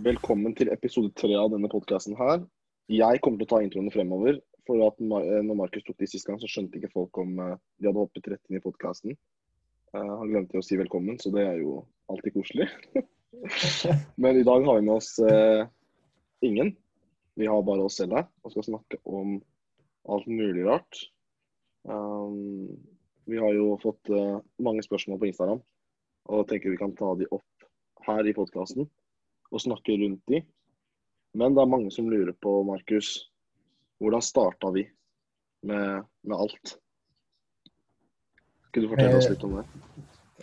Velkommen til episode tre av denne podkasten her. Jeg kommer til å ta introene fremover. For at eh, når Markus tok de sist gang, så skjønte ikke folk om eh, de hadde hoppet rett inn i podkasten. han glemte å si velkommen, så det er jo alltid koselig. Men i dag har vi med oss eh, ingen. Vi har bare oss selv her og skal snakke om alt mulig rart. Um, vi har jo fått eh, mange spørsmål på Instagram, og tenker vi kan ta de opp her i podkasten og snakke rundt de. Men det er mange som lurer på, Markus, hvordan starta vi med, med alt? Skal du fortelle oss Eh, litt om det?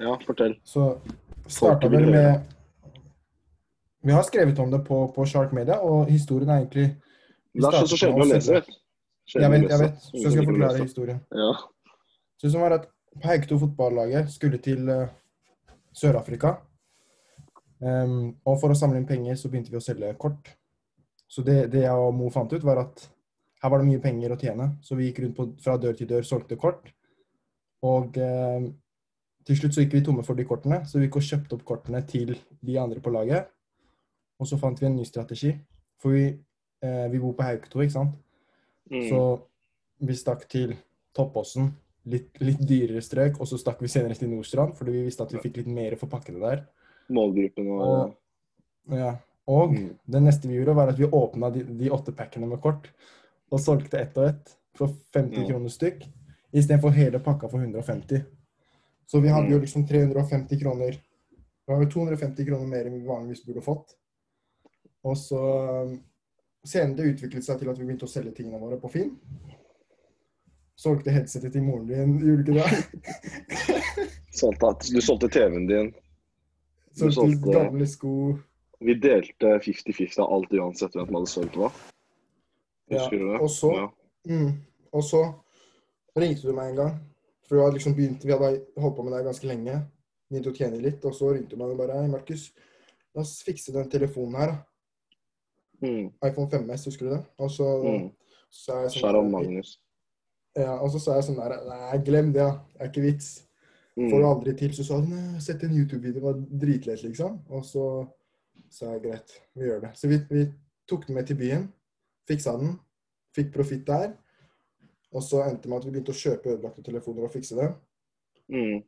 Ja, fortell. Så starta vi vel med Vi har skrevet om det på, på Shark Media, og historien er egentlig Det er så sjelden å lese. Jeg vet, jeg vet, så jeg skal forklare historien. Ja. Så som var at Haugto fotballaget skulle til eh, Sør-Afrika. Em, og for å samle inn penger, så begynte vi å selge kort. Så det, det jeg og Mo fant ut, var at her var det mye penger å tjene. Så vi gikk rundt på, fra dør til dør, solgte kort. Og um, til slutt så gikk vi tomme for de kortene, så vi gikk og kjøpte opp kortene til de andre på laget. Og så fant vi en ny strategi. For vi, eh, vi bor på Hauketo, ikke sant. Mm. Så vi stakk til Toppåsen, litt, litt dyrere strøk, og så stakk vi senere til Nordstrand, fordi vi visste at vi fikk litt mer for pakkene der. Målgruppen og Og, ja. og Mm. det neste vi gjorde, var at vi åpna de, de åtte pakkene med kort, og solgte ett og ett for 50 mm. kroner stykk, istedenfor hele pakka for 150. Så vi hadde jo Mm. liksom 350 kroner Det var jo 250 kroner mer enn vi vanligvis burde fått. Og så um, Senere det utviklet seg til at vi begynte å selge tingene våre på Finn. Solgte headsetet til moren din, gjorde du ikke det? Du solgte TV-en din. Du Solgte solgte- gamle sko. Vi delte 50-50 av alt uansett hvem som hadde solgt hva. Ja, du det? og så- Ja. Mm. Og så ringte du meg en gang. For du liksom begynt, Vi hadde holdt på med det ganske lenge. Begynte å tjene litt. Og så ringte du meg og bare Hei, Markus, la oss fikse den telefonen her. da. Mm. iPhone 5S, husker du det? Og så Mm. sa jeg sånn Sharon Magnus. Ja, og så sa jeg sånn der Nei, glem det, ja. Det er ikke vits. Mm. Får du aldri til. Så sa nei, sett en YouTube-video, det var dritlett, liksom. Og så sa jeg greit, vi gjør det. Så vi, vi tok den med til byen, fiksa den, fikk profitt der. Og så endte det med at vi begynte å kjøpe ødelagte telefoner og fikse dem. Mm.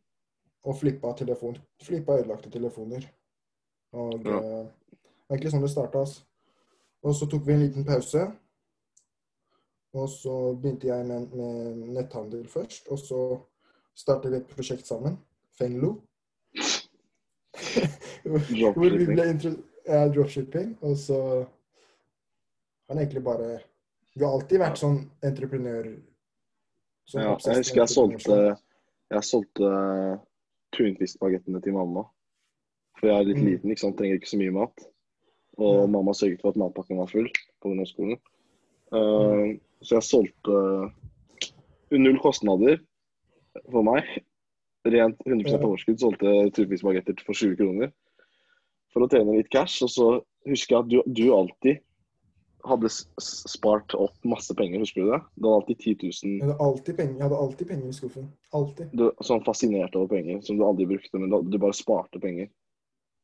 Og flippa, telefon, flippa ødelagte telefoner. Og Ja. eh, egentlig sånn det starta. Altså. Og så tok vi en liten pause. Og så begynte jeg med, med netthandel først. Og så startet et prosjekt sammen. Fenlo. Hvor vi Dropshipping. ble ja, dropshipping. Og så har han egentlig bare Vi har alltid vært sånn entreprenør. sånn Ja, jeg husker jeg solgte, jeg solgte tunfiskbagettene til mamma. For jeg er litt Mm. liten, ikke sant? trenger ikke så mye mat. Og Ja. mamma sørget for at matpakken var full på ungdomsskolen. Mm. Uh, så jeg solgte null kostnader for meg. Rent 100 Ja. overskudd. Solgte tunfiskbagetter for 20 kroner. For å tjene litt cash. Og så husker jeg at du, du alltid hadde spart opp masse penger, husker du det? Du hadde alltid 10 000 Jeg hadde alltid penger, jeg hadde alltid penger i skuffen. Alltid. du, sånn fascinert over penger som du aldri brukte, men du, bare sparte penger.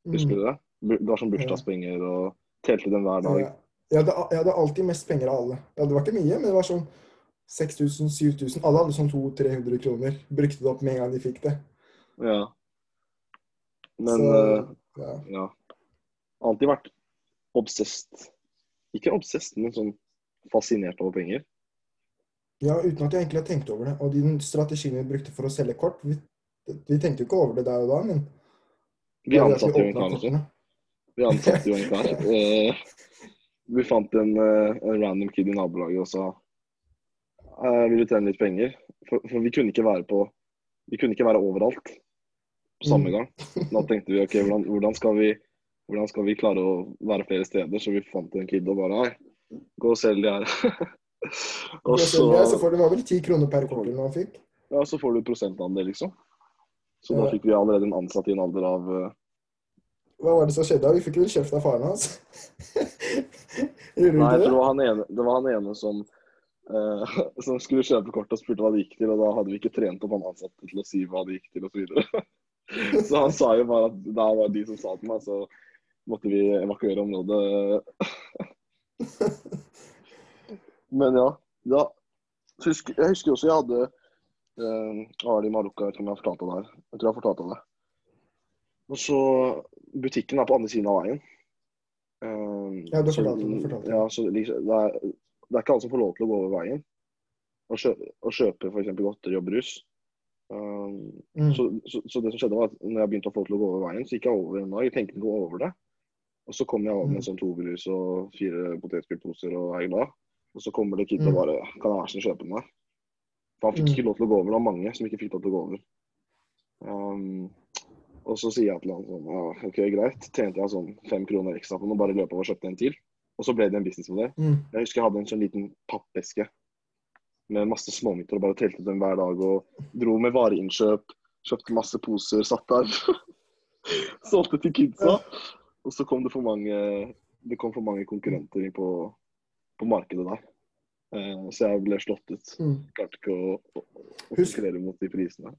Husker Mm. du det? Du har sånn bursdagspenger og telte dem hver dag. Ja. Jeg, hadde, jeg hadde alltid mest penger av alle. Ja, det var ikke mye, men det var sånn 6000-7000. Alle hadde sånn 200-300 kroner. Brukte det opp med en gang de fikk det. Ja. Men Så, uh, ja. ja. Alltid vært obsessed. Ikke obsessed, men sånn fascinert over penger. ja, uten at jeg egentlig har tenkt over det. Og de strategiene vi brukte for å selge kort Vi, vi tenkte jo ikke over det der og da, men Vi ansatte jo en kar. Vi ansatte jo en kar. Eh, vi fant en, eh, en random kid i nabolaget og sa eh, vil du tjene litt penger? For, for vi kunne ikke være på Vi kunne ikke være overalt på samme Mm. gang. Da tenkte vi ok, hvordan, hvordan, skal vi, hvordan skal vi klare å være flere steder? Så vi fant en kid og bare Hei, gå og selg de her. og så, så, så får var vel ti kroner per kort man fikk. ja, så får du prosentandel, liksom. Så da fikk vi allerede en ansatt i en alder av eh, Hva var det som skjedde? Vi fikk vel kjeft av faren hans. Nei, det det? var han ene, det var han ene som, eh, som skulle kjøpe kortet og spurte hva det gikk til, og da hadde vi ikke trent opp han ansatte til å si hva det gikk til osv. Så, videre. så han sa jo bare at det var de som sa til meg, så måtte vi evakuere området. Men ja. ja. Så husker, jeg husker også jeg hadde eh, var Marokka, jeg vet ikke om jeg har fortalt det her. Jeg tror jeg har fortalt det. Og så Butikken er på andre siden av veien. Eh, Ja, du fortalte det, fortalte. Ja, så liksom, det, er, det er ikke alle som får lov til å gå over veien og kjøpe, og kjøpe f.eks. godteri og brus. Um, Mm. så, så, så det som skjedde var at når jeg begynte å få lov til å gå over veien, så gikk jeg over en dag. Jeg tenkte ikke over det. Og så kom jeg over med Mm. sånn to brus og fire potetgullposer og er glad. Og så kommer det kid Mm. og bare Kan jeg være snill kjøpe den der? For han fikk Mm. ikke lov til å gå over. Det var mange som ikke fikk lov til å gå over. Um, og så sier jeg til han sånn Ja, OK, greit. Tjente jeg sånn fem kroner ekstra på den og bare løp over og kjøpte en til. Og så ble det en businessmodell. Mm. Jeg husker jeg hadde en sånn liten pappeske med masse småmynter og bare telte dem hver dag og dro med vareinnkjøp. Kjøpte masse poser, satt der. Solgte til kidsa. Og så kom det for mange det kom for mange konkurrenter inn på, på markedet der. Eh, så jeg ble slått ut. Mm. Klarte ikke å, å, å konkurrere mot de prisene.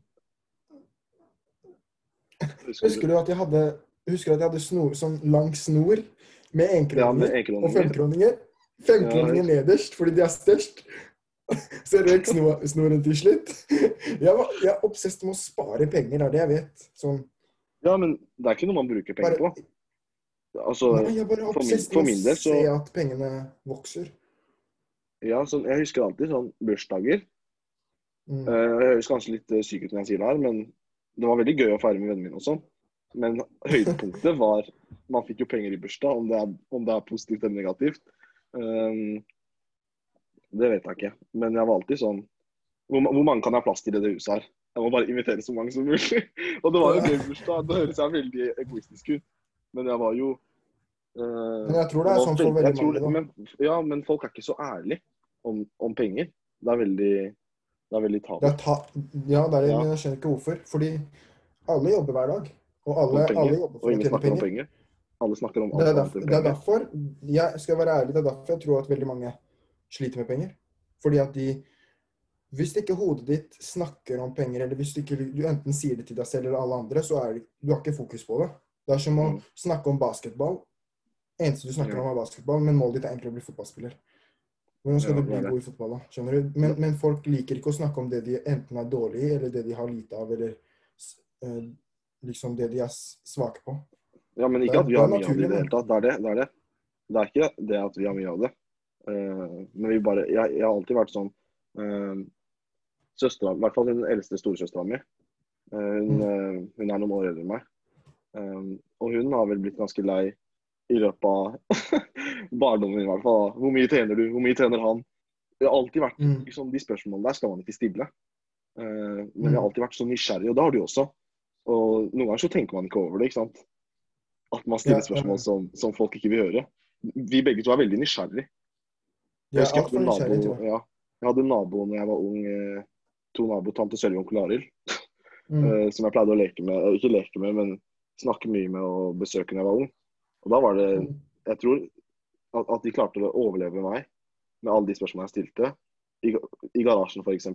Husker du at jeg hadde, husker at jeg hadde snor, sånn lang snor med enkroninger og femkroninger? Ja, nederst fordi de er størst. Så røk snoren til slutt. Jeg, var, jeg er obsess med å spare penger, det er det jeg vet. Sånn, Ja, men det er ikke noe man bruker penger på. Altså, nei, jeg er bare for med å så- se at pengene vokser. ja, sånn, jeg husker alltid sånn bursdager. Mm. Uh, Jeg høres kanskje litt eh, syk ut når jeg sier det her, men det var veldig gøy å feire med vennene mine og sånn. Men høydepunktet var Man fikk jo penger i bursdag, om det er, om det er positivt eller negativt. Um, det vet jeg ikke. Men jeg var alltid sånn hvor, hvor mange kan jeg ha plass til i det huset her? Jeg må bare invitere så mange som mulig. og det var jo gøy bursdag. Det høres jeg veldig egoistisk ut, men jeg var jo uh, Men jeg tror det er sånn for veldig- tror mange. det- Men, ja, men folk er ikke så ærlige om, om penger. Det er veldig, det er veldig tabu. ja, det er Ja. jeg skjønner ikke hvorfor. Fordi alle jobber hver dag. Og alle, penger, alle jobber for å tjene penger. penger. Alle snakker om Det er, alt derfor, det er derfor jeg skal være ærlig, det er derfor jeg tror at veldig mange sliter med penger. Fordi at de Hvis ikke hodet ditt snakker om penger, eller hvis du ikke du enten sier det til deg selv eller alle andre, så er det, du har ikke fokus på det. Det er som å Mm. snakke om basketball. Eneste du snakker Ja. om, er basketball, men målet ditt er egentlig å bli fotballspiller. Hvordan skal Ja, du bli god i fotball, da? Skjønner du? Men, men folk liker ikke å snakke om det de enten er dårlig i, eller det de har lite av, eller eh, liksom det de er svake på. Ja, men ikke det, at vi har mye av det i det hele tatt. Det er det. Det er, det. Det er ikke det at vi har mye av det. Uh, men vi bare Jeg, jeg har alltid vært sånn uh, Søstera, i hvert fall den eldste storesøstera mi, Uh, hun, eh, hun er noen år eldre enn meg. Eh, og hun har vel blitt ganske lei i løpet av barndommen, i hvert fall. Hvor mye tjener du? Hvor mye tjener han? Det har alltid vært Mm. liksom, De spørsmålene der skal man ikke stille. Men Mm. jeg har alltid vært så nysgjerrig, og det har du også. Og noen ganger så tenker man ikke over det, ikke sant. At man stiller spørsmål som, som folk ikke vil høre. Vi begge to er veldig nysgjerrig. Jeg er husker jeg hadde en nysgjerrige, nabo, ja, jeg hadde en nabo når jeg var ung. Eh, to naboer, tante Sølvi og onkel Arild, Mm. eh, som jeg pleide å leke med. eh, Ikke leke med, men snakke mye med og besøke når jeg var ung. Og da var det Mm. Jeg tror at, at de klarte å overleve meg med alle de spørsmålene jeg stilte. I, i garasjen, f.eks.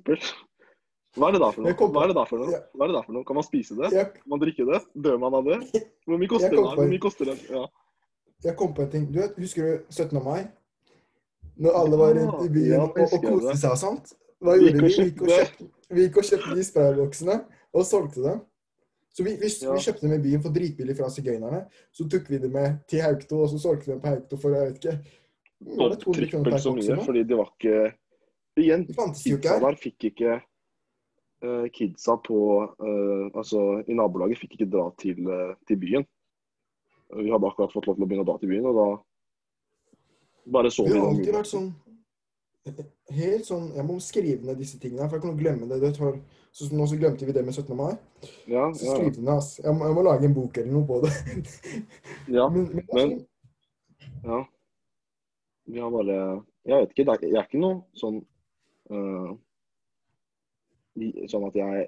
Hva er det da for noe? Hva er det da for noe? Hva er det da for noe? Kan man spise det? Kan man drikke det? Dør man av det? Hvor mye koster det? Hvor mye koster det? Ja. jeg kom på en ting. Du vet, Husker du 17. mai? Når alle var rundt i byen Ja, og, og koste seg og sånt. Hva gjorde vi? gikk Vi kjøpte- vi gikk og kjøpte de sprayboksene og solgte dem. Så vi, vi, Ja. vi kjøpte dem i byen for dritbillig fra sigøynerne. Så tok vi dem med til Haukto, og så solgte vi dem på Haukto for jeg vet ikke var det 200 kroner Trippelt så mye, fordi de var ikke Igjen, de fantes jo ikke her. fikk ikke Kidsa på eh, Altså, i nabolaget fikk ikke dra til, eh, til byen. Vi hadde akkurat fått lov til å begynne å dra til byen, og da bare så Vi vi har alltid vært sånn Helt sånn Jeg må skrive ned disse tingene, for jeg kan glemme det. det tar, så nå så glemte vi det med 17. mai. Ja, Så ja, skriv det ned, ass. Jeg må, jeg må lage en bok eller noe på det. ja. Men, men, det er Men- Ja. Vi har bare Jeg vet ikke. Det er, jeg er ikke noe sånn eh, i- Sånn at jeg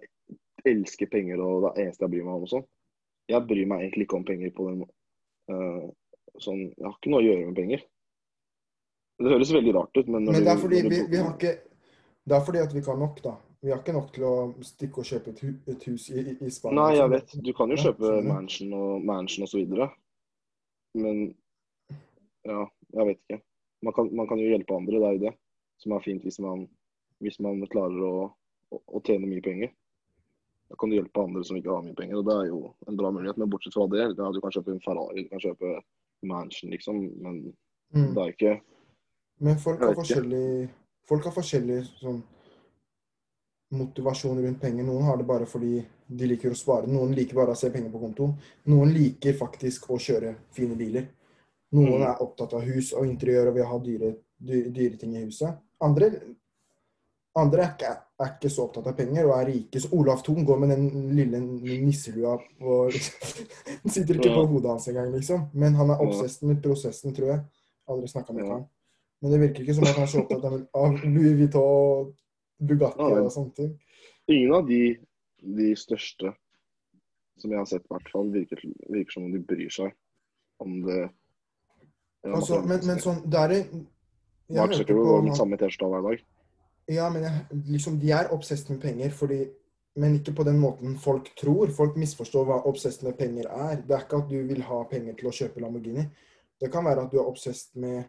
elsker penger og det eneste jeg bryr meg om og sånn. Jeg bryr meg egentlig ikke om penger på den uh, sånn Jeg har ikke noe å gjøre med penger. Det høres veldig rart ut, men Men det er fordi vi, vi har ikke Det er fordi at vi ikke har nok, da. Vi har ikke nok til å stikke og kjøpe et, hu, et hus i, i- i Spania. Nei, jeg vet. Du kan jo kjøpe ja, mansion og mansion og så videre. men ja, jeg vet ikke. Man kan, man kan jo hjelpe andre, det er jo det som er fint hvis man, hvis man klarer å, å tjene mye penger. Da kan du hjelpe andre som ikke har mye penger, og det er jo en bra mulighet. Men bortsett fra det, ja, du kan kjøpe en Ferrari, du kan kjøpe mansion, liksom, men Mm. det er ikke Men folk har forskjellig, folk har forskjellig sånn motivasjon rundt penger. Noen har det bare fordi de liker å spare. Noen liker bare å se penger på konto. Noen liker faktisk å kjøre fine biler. Noen Mm. er opptatt av hus og interiør og vil ha dyre, dyre, dyre ting i huset. Andre, andre er, ikke, er ikke så opptatt av penger og er rike. Så Olaf Thon går med den lille nisselua og Den sitter ikke på hodet hans engang, liksom. Men han er Ja. obsessed med prosessen, tror jeg. Aldri snakka med han. Men det virker ikke som at han er så opptatt av, av Louis Vuitton, og Bugatti og sånne ting. Ingen av de, de største som jeg har sett, i hvert fall, virker, virker som om de bryr seg om det. ja, Altså, men, men sånn, det er jeg Mark Zuckerberg går med samme T-skjorte hver dag. Ja, men jeg, liksom, de er obsessed med penger, fordi, men ikke på den måten folk tror. Folk misforstår hva obsessed med penger er. Det er ikke at du vil ha penger til å kjøpe Lamborghini. Det kan være at du er obsessed med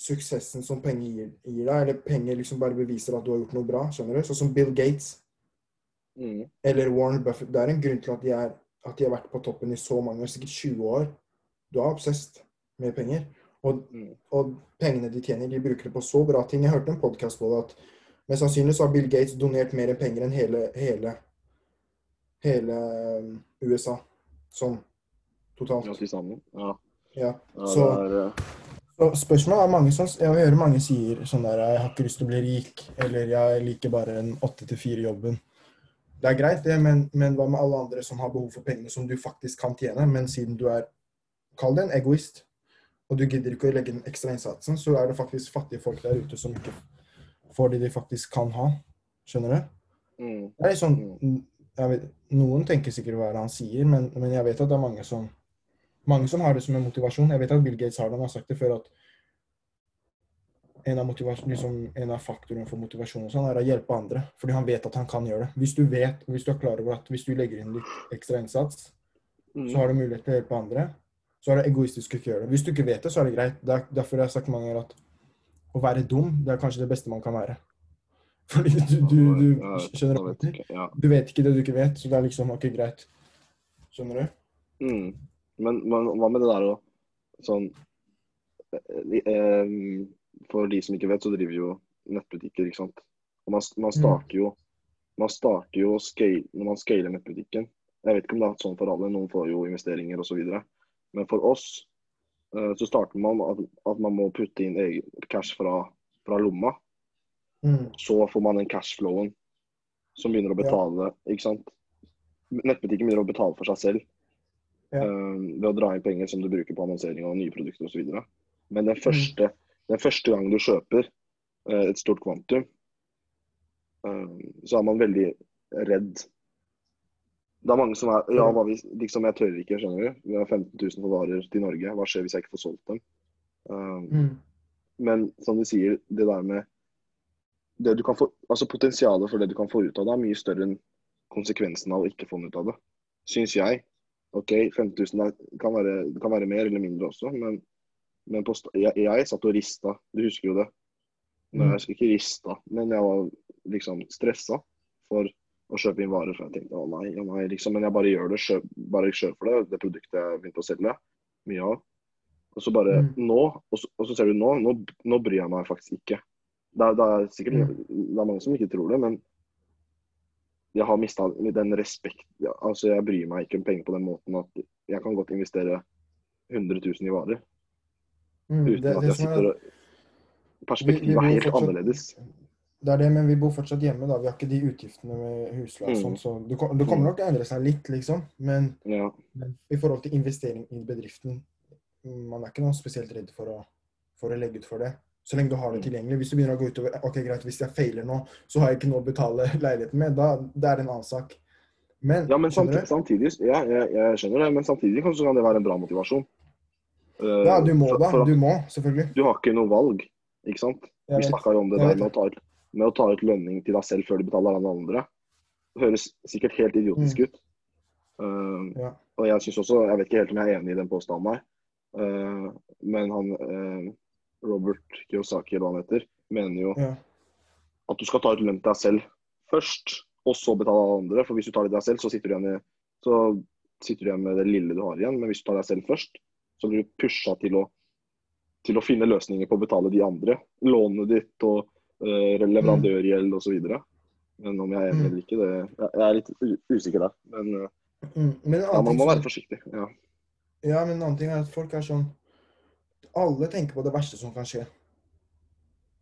suksessen som penger gir, gir deg, eller penger liksom bare beviser at du har gjort noe bra. skjønner du? Sånn som Bill Gates Mm. eller Warren Buffett. Det er en grunn til at de, er, at de har vært på toppen i så mange år, sikkert 20 år. Du er obsessed med penger. Og, Mm. og pengene de tjener, de bruker det på så bra ting. Jeg hørte en podkast på det at mest sannsynlig så har Bill Gates donert mer penger enn hele, hele, hele um, USA. Sånn totalt. Ja, til sammen. Ja. Ja. Så- eh, Og spørsmålet er mange som Jeg hører mange sier sånn der Jeg har ikke lyst til å bli rik, eller jeg liker bare en åtte til fire-jobben. Det er greit, det, men, men hva med alle andre som har behov for pengene som du faktisk kan tjene, men siden du er Kall det en egoist, og du gidder ikke å legge den ekstra innsatsen, så er det faktisk fattige folk der ute som ikke får det de faktisk kan ha. Skjønner du? mm. Det er jeg vet, Noen tenker sikkert hva han sier, men, men jeg vet at det er mange som mange som har det som en motivasjon. Jeg vet at Bill Gates har det, han har sagt det før, at en av, liksom, en av faktorene for motivasjon sånn er å hjelpe andre. Fordi han vet at han kan gjøre det. Hvis du vet, hvis du er klar over at hvis du legger inn litt ekstra innsats, Mm. så har du mulighet til å hjelpe andre, så er det egoistisk å ikke gjøre det. Hvis du ikke vet det, så er det greit. Det er derfor jeg har sagt mange ganger at å være dum, det er kanskje det beste man kan være. Fordi du, du, du skjønner vet ikke, Ja. Du vet ikke det du ikke vet, så det er liksom ikke greit. Skjønner du? Mm. Men, men hva med det der å sånn eh, eh, For de som ikke vet, så driver jo nettbutikker, ikke sant. Og man, man starter jo man starter jo scale, når man scaler nettbutikken. Jeg vet ikke om det er sånn for alle, noen får jo investeringer osv. Men for oss uh, så starter man at, at man må putte inn egen cash fra, fra lomma. Mm. Så får man den cashflowen som begynner å Ja. betale, ikke sant. Nettbutikken begynner å betale for seg selv Ja. eh, ved å dra inn penger som du bruker på annonsering av nye produkter osv. Men den Mm. første, den første gangen du kjøper uh, et stort kvantum, eh, så er man veldig redd. Det er mange som er Ja, hva hvis liksom, jeg tør ikke, skjønner du. Vi har 15 000 for varer til Norge. Hva skjer hvis jeg ikke får solgt dem? Um, Mm. men som du sier, det der med det du kan få, altså Potensialet for det du kan få ut av det, er mye større enn konsekvensen av å ikke få noe ut av det. Syns jeg. OK, 5000 er, kan være, kan være mer eller mindre også, men, men på, jeg, jeg satt og rista. Du husker jo det. Nei, Mm. jeg skal ikke rista, men jeg var liksom stressa for å kjøpe inn varer. For jeg tenkte å nei, å nei, liksom. Men jeg bare gjør det. Kjøp, bare kjøp for det, det produktet jeg begynte å selge. Mye av. Og så bare Mm. nå, og så, og så ser du nå, nå, nå bryr jeg meg faktisk ikke. Det er, det er sikkert Mm. det er mange som ikke tror det, men jeg har mista den respekt Altså, jeg bryr meg ikke om penger på den måten at jeg kan godt investere 100 000 i varer Mm. uten Det, at jeg er, sitter og Perspektivet er helt fortsatt- annerledes. Det er det, men vi bor fortsatt hjemme, da. Vi har ikke de utgiftene med husleie Mm. sånn, så det, det kommer nok til å endre seg litt, liksom. Men, Ja. men i forhold til investering i bedriften, man er ikke noe spesielt redd for å, for å legge ut for det. Så lenge du har det Mm. tilgjengelig. Hvis du begynner å gå utover Ok, greit, hvis jeg feiler nå, så har jeg ikke noe å betale leiligheten med. Da det er en annen sak. Men, Ja, men samtidig, samtidig ja, jeg, jeg skjønner det, men samtidig kan, kan det være en bra motivasjon. Uh, Ja, du må da. Du må, selvfølgelig. Du har ikke noe valg, ikke sant? Vi snakka jo om det der med å, ta ut, med å ta ut lønning til deg selv før du betaler alle andre. Det høres sikkert helt idiotisk Mm. ut. Eh, Ja. Og jeg synes også, jeg vet ikke helt om jeg er enig i den påstanden her, uh, men han uh, Robert Kiyosaki, eller hva han heter, mener jo Ja. at du skal ta ut lønn til deg selv først, og så betale alle andre. For hvis du tar det til deg selv, så sitter du igjen, i, så sitter du igjen med det lille du har igjen. Men hvis du tar deg selv først, så blir du pusha til å, til å finne løsninger på å betale de andre. Lånet ditt og uh, leverandørgjeld osv. Men om jeg er enig Mm. eller ikke, det, jeg er litt usikker der. Men eh, Mm. Men ja, man må være forsiktig. Ja. Ja, men en annen ting er at folk er sånn Alle tenker på det verste som kan skje.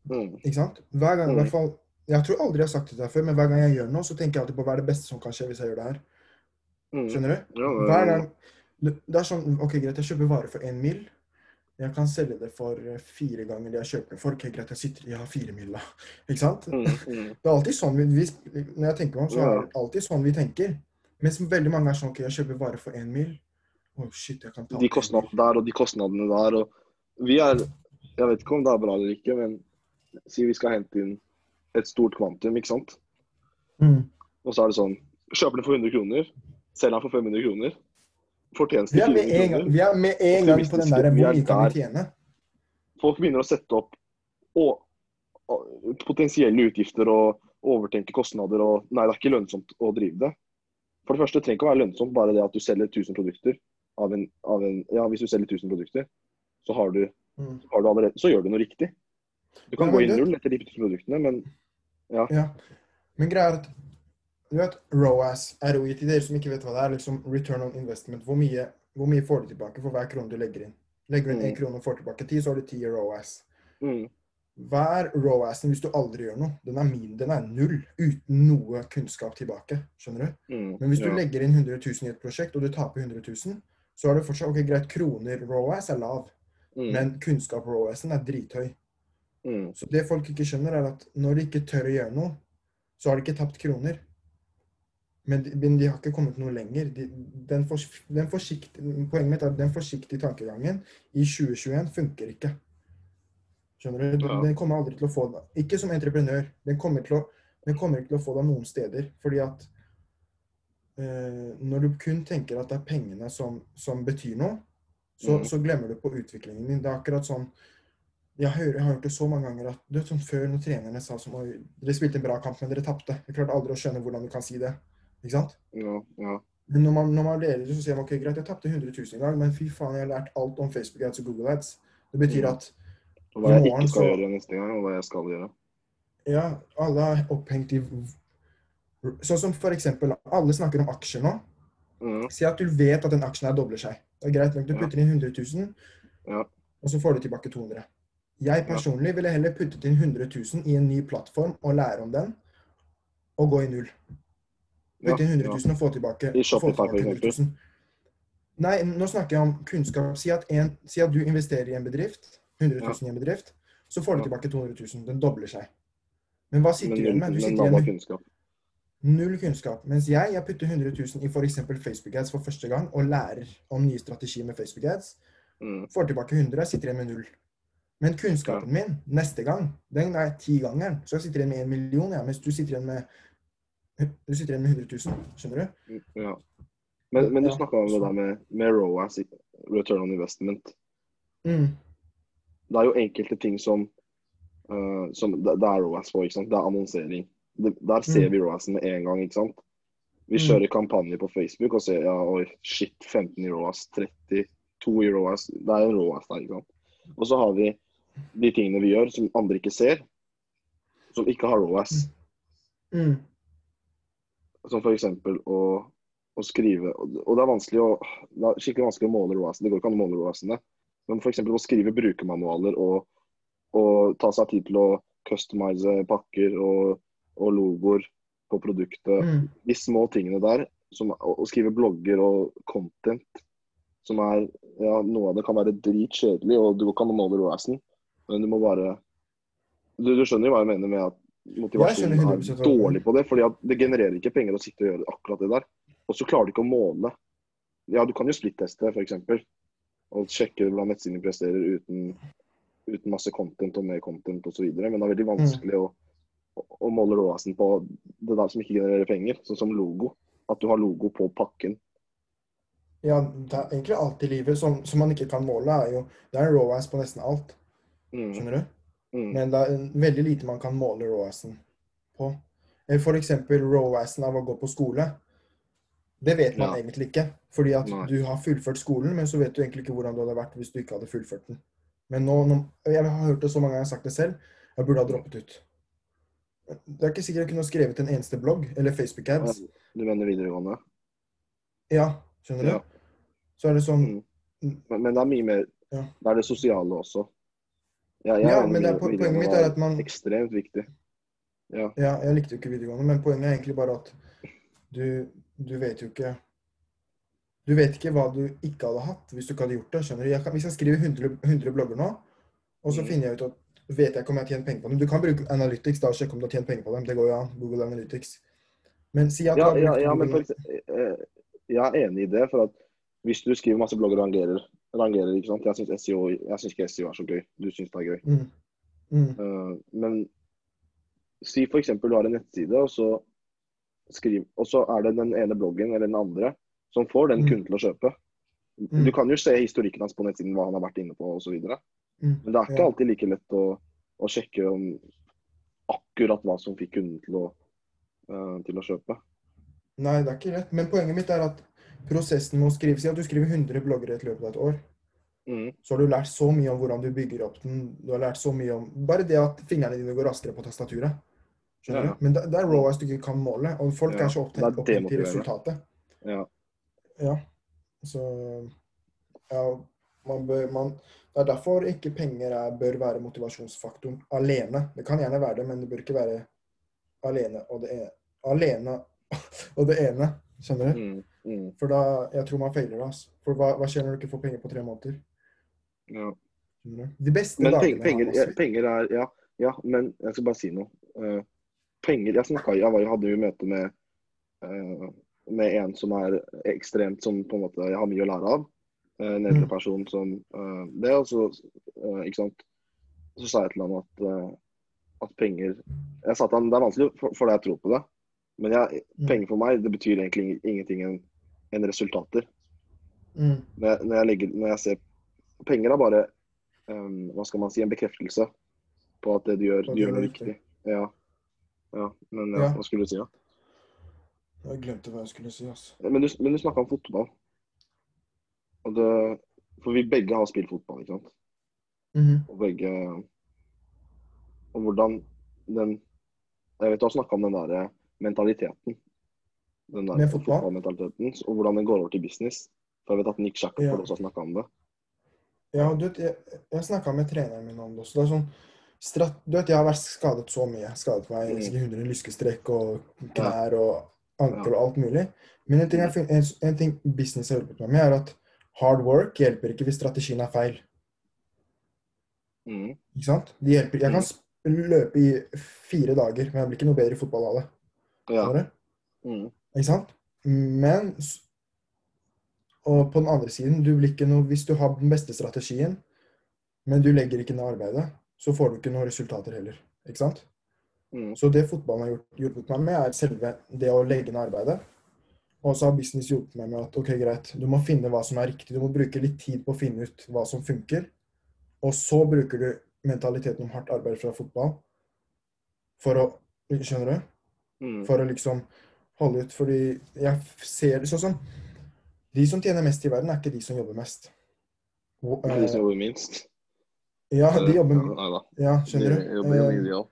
Mm. Ikke sant? Hver gang, i Mm. hvert fall Jeg tror aldri jeg har sagt det deg før, men hver gang jeg gjør noe, så tenker jeg alltid på hva er det beste som kan skje hvis jeg gjør det her. Mm. Skjønner du? Ja, det- Hver gang det er sånn OK, greit, jeg kjøper varer for én mil. Jeg kan selge det for eh, fire ganger det jeg kjøper det for. Ok, greit, jeg sitter Jeg har fire milla. Ikke sant? Mm, mm. Det er alltid sånn vi, vi Når jeg tenker meg om, så er det alltid sånn vi tenker. Mens veldig mange er sånn OK, jeg kjøper varer for én mil. Oh, shit, jeg kan ta de kostnadene der og de kostnadene der. Og vi er Jeg vet ikke om det er bra eller ikke, men si vi skal hente inn et stort kvantum, ikke sant. Mm. Og så er det sånn Kjøper den for 100 kroner, selger den for 500 kroner. Fortjeneste Vi er med en gang, vi er med en gang på den der hvor mye kan vi tjene? Folk begynner å sette opp og, og, potensielle utgifter og overtenke kostnader og Nei, det er ikke lønnsomt å drive det. For det første det trenger ikke å være lønnsomt bare det at du selger 1000 produkter av en, av en Ja, hvis du selger 1000 produkter, så har du Mm. har du allerede, så gjør du noe riktig. Du kan Ja, gå i null etter de produktene, men Ja. Men greia er at du vet, ROAS, ROI til dere som ikke vet hva det er, liksom return on investment. Hvor mye, hvor mye får du tilbake for hver krone du legger inn? Legger du inn én Mm. krone og får tilbake ti, så har du ti i ROAS. mm, Hva er ROAS-en hvis du aldri gjør noe? Den er min, den er null, uten noe kunnskap tilbake. Skjønner du? mm, Men hvis du ja, legger inn 100 000 i et prosjekt, og du taper 100 000, så er det fortsatt ok, greit, kroner ROAS er lav, mm, men kunnskap ROAS-en er drithøy. mm, Så det folk ikke skjønner, er at når de ikke tør å gjøre noe, så har de ikke tapt kroner. Men de, men de har ikke kommet noe lenger. De, den, for, den poenget mitt er at den forsiktige tankegangen i 2021 funker ikke. Skjønner du? Den, den kommer aldri til å få det. Ikke som entreprenør. Den kommer, å, den kommer ikke til å få deg noen steder. Fordi at eh, når du kun tenker at det er pengene som, som betyr noe, så, mm. så glemmer du på utviklingen din. Det er akkurat sånn jeg, har, jeg har hørt det så mange ganger at du vet sånn før når trenerne sa som dere spilte en bra kamp, men dere tapte. Jeg klarte aldri å skjønne hvordan du kan si det. Ikke sant? ja, ja, Men når man, når man lærer det, så sier man ok, greit, jeg tapte 100 000 i dag, men fy faen, jeg har lært alt om Facebook ads og Google ads. Det betyr Mm. at Og hva jeg morgen ikke skal så- gjøre neste gang, og hva jeg skal gjøre. ja, alle er opphengt i Sånn som for eksempel, alle snakker om aksjer nå. Mm, Si at du vet at den aksjen her dobler seg. Det er greit nok, du putter inn 100 000, Ja. og så får du tilbake 200. Jeg personlig ville heller puttet inn 100 000 i en ny plattform og lære om den, og gå i null. Putte inn 100 000 og få tilbake, I Shopify, få tilbake 100 000. Nei, nå snakker jeg om kunnskap. Si at, en, si at du investerer i en bedrift, 100 000 i en bedrift, så får du tilbake 200 000. Den dobler seg. Men hva sitter du igjen med? Du sitter igjen med kunnskap. null kunnskap. Mens jeg, jeg putter 100 000 i f.eks. Facebook ads for første gang, og lærer om nye strategier med Facebook ads. Mm, Får tilbake 100, jeg sitter igjen med null. Men kunnskapen min neste gang, den er tigangeren. Så jeg sitter igjen med en million, ja, mens du sitter igjen med du sitter igjen med 100 000. Skjønner du? mm, ja. Men, men du Ja, snakka om det der med, med ROAS, return on investment. Mm. Det er jo enkelte ting som, uh, som det, det er ROAS på. ikke sant? Det er annonsering. Det, der ser Mm. vi ROAS-en med en gang. ikke sant? Vi Mm. kjører kampanje på Facebook og ser ja, oi, shit, 15 i ROAS, 32 i ROAS. Det er jo ROAS der. ikke sant? Og så har vi de tingene vi gjør som andre ikke ser, som ikke har ROAS. Mm. Som f.eks. Å, å skrive Og det er vanskelig å Det er skikkelig vanskelig å måle ROAS. Det går ikke an å måle ROAS-ene. Men f.eks. å skrive brukermanualer og, og ta seg tid til å customize pakker og, og logoer på produktet. Mm. De små tingene der, som, å, skrive blogger og content, som er ja, Noe av det kan være dritkjedelig, og du går ikke an å måle ROAS-en, men du må bare du, du skjønner jo hva jeg mener med at motivasjonen er 100% hva du mener. dårlig på det. fordi det genererer ikke penger å sitte og gjøre akkurat det der. Og så klarer du ikke å måle. Ja, du kan jo splitteste, f.eks. Og sjekke hvordan nettsidene presterer uten, uten masse content og mer content osv. Men det er veldig vanskelig å, å, å måle ROAS-en på det der som ikke genererer penger, sånn som logo. At du har logo på pakken Ja, det er egentlig alt i livet som, som man ikke kan måle, er jo Det er en ROAS på nesten alt, Mm. skjønner du? Mm. Men det er veldig lite man kan måle ROAS-en på. F.eks. ROAS-en av å gå på skole. Det vet man Ja. egentlig ikke. Fordi at Nei. du har fullført skolen, men så vet du egentlig ikke hvordan du hadde vært hvis du ikke hadde fullført den. Men nå, nå Jeg har hørt det så mange ganger, jeg har sagt det selv, jeg burde ha droppet ut. Det er ikke sikkert jeg kunne skrevet en eneste blogg eller Facebook-ads. Du mener videregående? Ja, skjønner du? Ja. Så er det sånn Mm. Men, men det er mye mer Ja. Det er det sosiale også. Ja, jeg Ja, men det poenget mitt er at man Ekstremt viktig. Ja. Ja, jeg likte jo ikke videregående, men poenget er egentlig bare at du, du vet jo ikke Du vet ikke hva du ikke hadde hatt hvis du ikke hadde gjort det. skjønner du? Jeg kan, hvis jeg skriver 100, 100 blogger nå, og så Mm. finner jeg ut at vet jeg ikke om jeg har tjent penger på dem. Du kan bruke Analytics da og sjekke om du har tjent penger på dem. Det går jo an. Google Analytics. Men si at Ja, ja, ja, men for, eh, jeg er enig i det. For at hvis du skriver masse blogger og rangerer, rangerer ikke sant? Jeg syns SEO, jeg synes ikke SEO er så gøy. Du syns det er gøy. mm. Mm. Eh, men si f.eks. du har en nettside, og så, skriv, og så er det den ene bloggen eller den andre som får den Mm. kunden til å kjøpe. Mm. Du kan jo se historikken hans på nettsiden, hva han har vært inne på osv. Mm. Men det er ikke alltid like lett å, å sjekke om akkurat hva som fikk kunden til å, uh, til å kjøpe. Nei, det er ikke rett. Men poenget mitt er at prosessen med å skrive Si at du skriver 100 blogger i et løpet av et år. Mm. så har du lært så mye om hvordan du bygger opp den. Du har lært så mye om Bare det at fingrene dine går raskere på tastaturet. Skjønner Ja, du? Men det, det er ROAS du ikke kan måle, og folk Ja, er så det opptatt, av resultatet. Ja. Ja. Så Ja, man bør man Det er derfor ikke penger er, bør være motivasjonsfaktoren alene. Det kan gjerne være det, men det bør ikke være alene og det ene. Alene og det ene. Skjønner du? Mm. Mm. For da Jeg tror man feiler det. Altså. For hva, hva skjer når du ikke får penger på tre måneder? ja. De beste Men dagene penger, ja, penger, er ja, ja, men jeg skal bare si noe. Uh, penger Jeg snakka Jeg var, hadde jo møte med uh, med en som er ekstremt som på en måte jeg har mye å lære av. Eh, En eldre Mm. person som det. Og så, ikke sant. Så sa jeg til han at, at penger Jeg sa til han det er vanskelig for, for deg å tro på det, men jeg, Mm. penger for meg det betyr egentlig ingenting enn resultater. Mm. Når jeg, når jeg, legger, når jeg ser Penger er bare um, hva skal man si, en bekreftelse på at det du gjør, du gjør noe riktig. Ja. ja. Men ja, Ja. hva skulle du si, da? Jeg glemte hva jeg skulle si. altså. Men du, men du snakka om fotball. Det, for vi begge har spilt fotball, ikke sant? Mhm. Og begge Og hvordan den Jeg vet du har snakka om den der mentaliteten. Den der fotball? fotballmentaliteten. Og hvordan den går over til business. For jeg vet at Nick Shackford Ja. også har snakka om det. Ja, du vet, jeg, jeg snakka med treneren min om det også. Det er sånn, strat, du vet, Jeg har vært skadet så mye. Skadet meg Mm. sikkert 100 lyskestrekk og knær og ankel og alt mulig. Men en ting, jeg, en, en ting business har hjulpet meg med, er at hard work hjelper ikke hvis strategien er feil. Mm. Ikke sant? De hjelper. Jeg Mm. kan sp- løpe i fire dager, men jeg blir ikke noe bedre i fotball av det. Ja. Mm. Ikke sant? Men Og på den andre siden, du blir ikke noe Hvis du har den beste strategien, men du legger ikke ned arbeidet, så får du ikke noen resultater heller. Ikke sant? Mm. Så det fotballen har gjort, hjulpet meg med, er selve det å legge ned arbeidet. Og så har business hjulpet meg med at ok, greit, du må finne hva som er riktig. Du må bruke litt tid på å finne ut hva som funker. Og så bruker du mentaliteten om hardt arbeid fra fotball for å Skjønner du? Mm. for å liksom holde ut. Fordi jeg ser det sånn som De som tjener mest i verden, er ikke de som jobber mest. Og, er de som eh, jobber minst. ja, de jobber Nei da. Ja, De skjønner du? jobber uh, jobber, mye,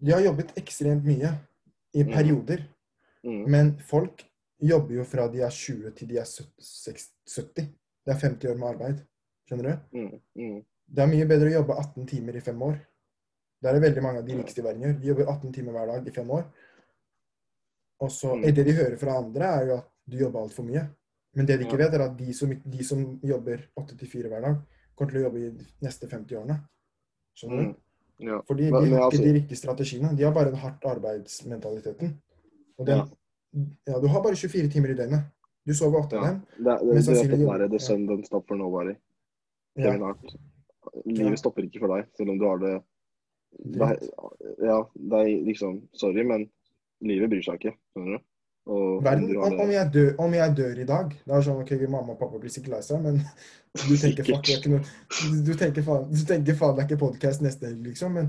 de har jobbet ekstremt mye i Mm. perioder. Mm. Men folk jobber jo fra de er 20 til de er 70. 70. Det er 50 år med arbeid. Skjønner du? Mm. Mm. Det er mye bedre å jobbe 18 timer i fem år. Det er det veldig mange av de rikeste i verden gjør. De jobber 18 timer hver dag i fem år. Og så Mm. Det de hører fra andre, er jo at du jobber altfor mye. Men det de ikke Ja. vet, er at de som, de som jobber 8 til 4 hver dag, kommer til å jobbe i de neste 50 årene. Skjønner Mm. du? Ja. Fordi de har ikke altså- de riktige strategiene. De har bare den hardt arbeidsmentaliteten. Og den, Ja. ja, du har bare 24 timer i døgnet. Du sover åtte Ja. av dem. Det, det, Men det, det, jobber- det, det ja. sun don't stop for nobody. Ja. Livet Ja. stopper ikke for deg, selv om du har det det er, Ja, det er liksom Sorry, men livet bryr seg ikke. Skjønner du? Og Verden, om, om, jeg dør, om jeg dør i dag Det er sånn, ok, mamma og pappa blir sikkert lei seg, men du tenker det er ikke noe du, tenker faen, du tenker faen det er ikke podcast neste helg, liksom, men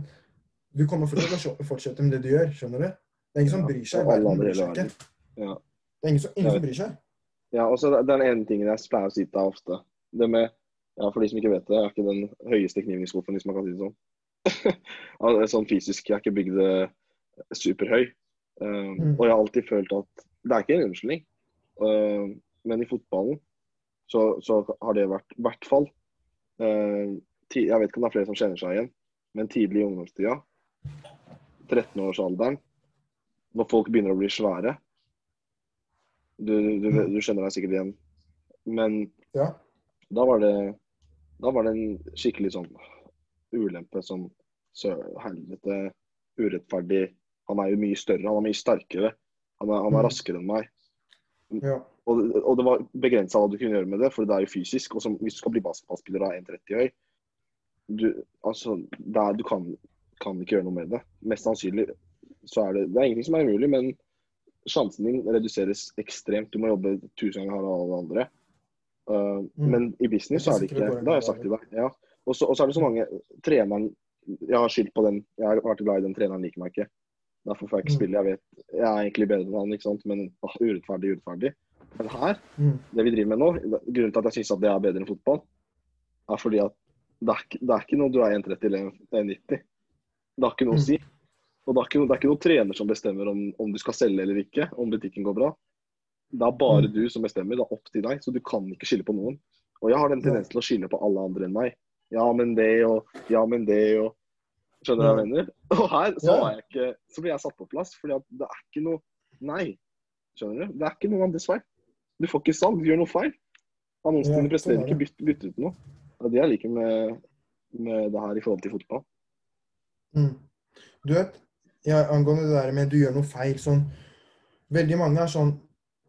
du kommer til å fortsette med det du gjør, skjønner du? Det er ingen som bryr seg. Verden bryr seg ikke. Ja. Det er ingen som, ingen som bryr seg. Ja, og så Den ene tingen jeg pleier å si til deg ofte det med, ja, For de som ikke vet det, jeg er ikke den høyeste knivningsskuffen, hvis man kan si det sånn. Sånn fysisk. Jeg er ikke bygd eh, superhøy. Um, Mm. Og jeg har alltid følt at Det er ikke en unnskyldning, uh, men i fotballen så, så har det vært i hvert fall uh, ti, Jeg vet ikke om det er flere som kjenner seg igjen, men tidlig i ungdomstida, 13-årsalderen, når folk begynner å bli svære du, du, du skjønner deg sikkert igjen. Men Ja. da var det da var det en skikkelig sånn ulempe som helvete, urettferdig. Han er jo mye større, han er mye sterkere. Han er, han er Mm. raskere enn meg. ja. Og, og det var begrensa hva du kunne gjøre med det, for det er jo fysisk. Og som, hvis du skal bli basketballspiller og er 1,30 høy du, altså, er, du kan, kan ikke gjøre noe med det. Mest sannsynlig så er det Det er ingenting som er umulig, men sjansen din reduseres ekstremt. Du må jobbe tusen ganger hardere enn alle andre. Uh, Mm. Men i business så er det ikke det Det har jeg sagt til deg. Ja. Og så er det så mange Treneren Jeg har skyldt på den. Jeg har vært glad i den treneren, liker meg ikke. Derfor får jeg ikke Mm. spille. Jeg vet jeg er egentlig bedre enn han, ikke sant? men åh, urettferdig, urettferdig. Men her, Mm. det vi driver med nå, grunnen til at jeg syns at det er bedre enn fotball, er fordi at det er, det er ikke noe du er 1,30 eller 1,90. Det har ikke noe å Mm. si. Og det er ikke, det er ikke noen trener som bestemmer om, om du skal selge eller ikke, om butikken går bra. Det er bare Mm. du som bestemmer. Det er opp til deg, så du kan ikke skylde på noen. Og jeg har den tendens til å skylde på alle andre enn meg. Ja, men det og Ja, men det og Skjønner du hva jeg mener? Og her så, jeg ikke, så blir jeg satt på plass, fordi at det er ikke noe Nei. Skjønner du? Det er ikke noen andres feil. Du får ikke salg, du gjør noe feil. Annonsene Ja, dine presterer sånn ikke, bytt, bytt ut noe. Det er det jeg liker med, med det her i forhold til fotball. Mm. Du vet, ja, angående det der med du gjør noe feil, sånn Veldig mange er sånn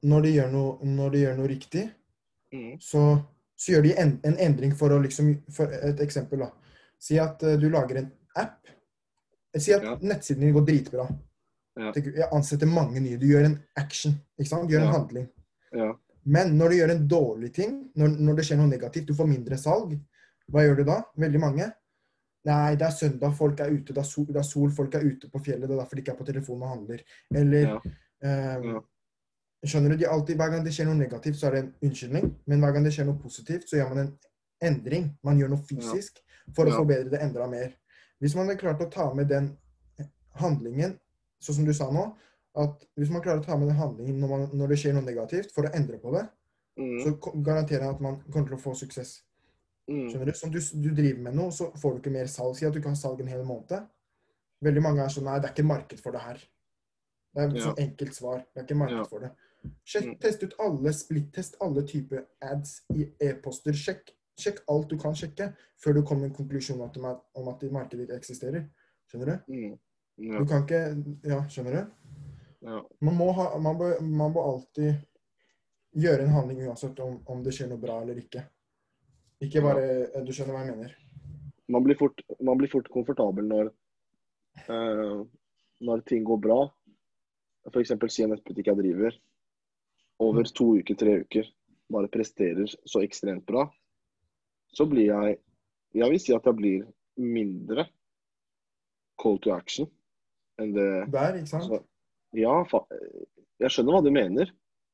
Når de gjør noe, når de gjør noe riktig, Mm. så, så gjør de en, en endring for å liksom For et eksempel, da. Si at uh, du lager en app. Si at Ja. nettsiden din går dritbra. Ja. Jeg ansetter mange nye. Du gjør en action. ikke sant? Du gjør en handling. Ja. Men når du gjør en dårlig ting, når, når det skjer noe negativt, du får mindre salg, hva gjør du da? Veldig mange. Nei, det er søndag, folk er ute, det er sol, det er sol folk er ute på fjellet, det er derfor de ikke er på telefonen og handler. Eller Ja. Skjønner du? Alltid, hver gang det skjer noe negativt, så er det en unnskyldning. Men hver gang det skjer noe positivt, så gjør man en endring. Man gjør noe fysisk for å forbedre det enda mer. Hvis man hadde klart å ta med den handlingen, sånn som du sa nå, at hvis man klarer å ta med den handlingen når, man, når det skjer noe negativt, for å endre på det, Mm. så garanterer jeg at man kommer til å få suksess. Mm. Skjønner du? Som du, du driver med noe, så får du ikke mer salg. Si at du ikke har salg en hel måned. Veldig mange er sånn Nei, det er ikke marked for det her. Det er et Ja. sånn enkelt svar. Det er ikke marked Ja. for det. Sjekk, Mm. Test ut alle splittest alle typer ads i e-poster. Sjekk, sjekk alt du kan sjekke, før du kommer med en konklusjon om at, markedet ikke eksisterer. Skjønner du? Mm. Ja. Du kan ikke Ja, skjønner du? Ja. Man må, ha, man bør, man bør, alltid gjøre en handling uansett om, om det skjer noe bra eller ikke. Ikke bare Du skjønner hva jeg mener? Man, blir fort, man blir fort komfortabel når, uh, når ting går bra. F.eks. si en nettbutikk jeg driver. Over to uker, tre uker, bare presterer så ekstremt bra. Så blir jeg Jeg vil si at jeg blir mindre call to action enn det Der, ikke sant? Så, ja, jeg skjønner hva du mener,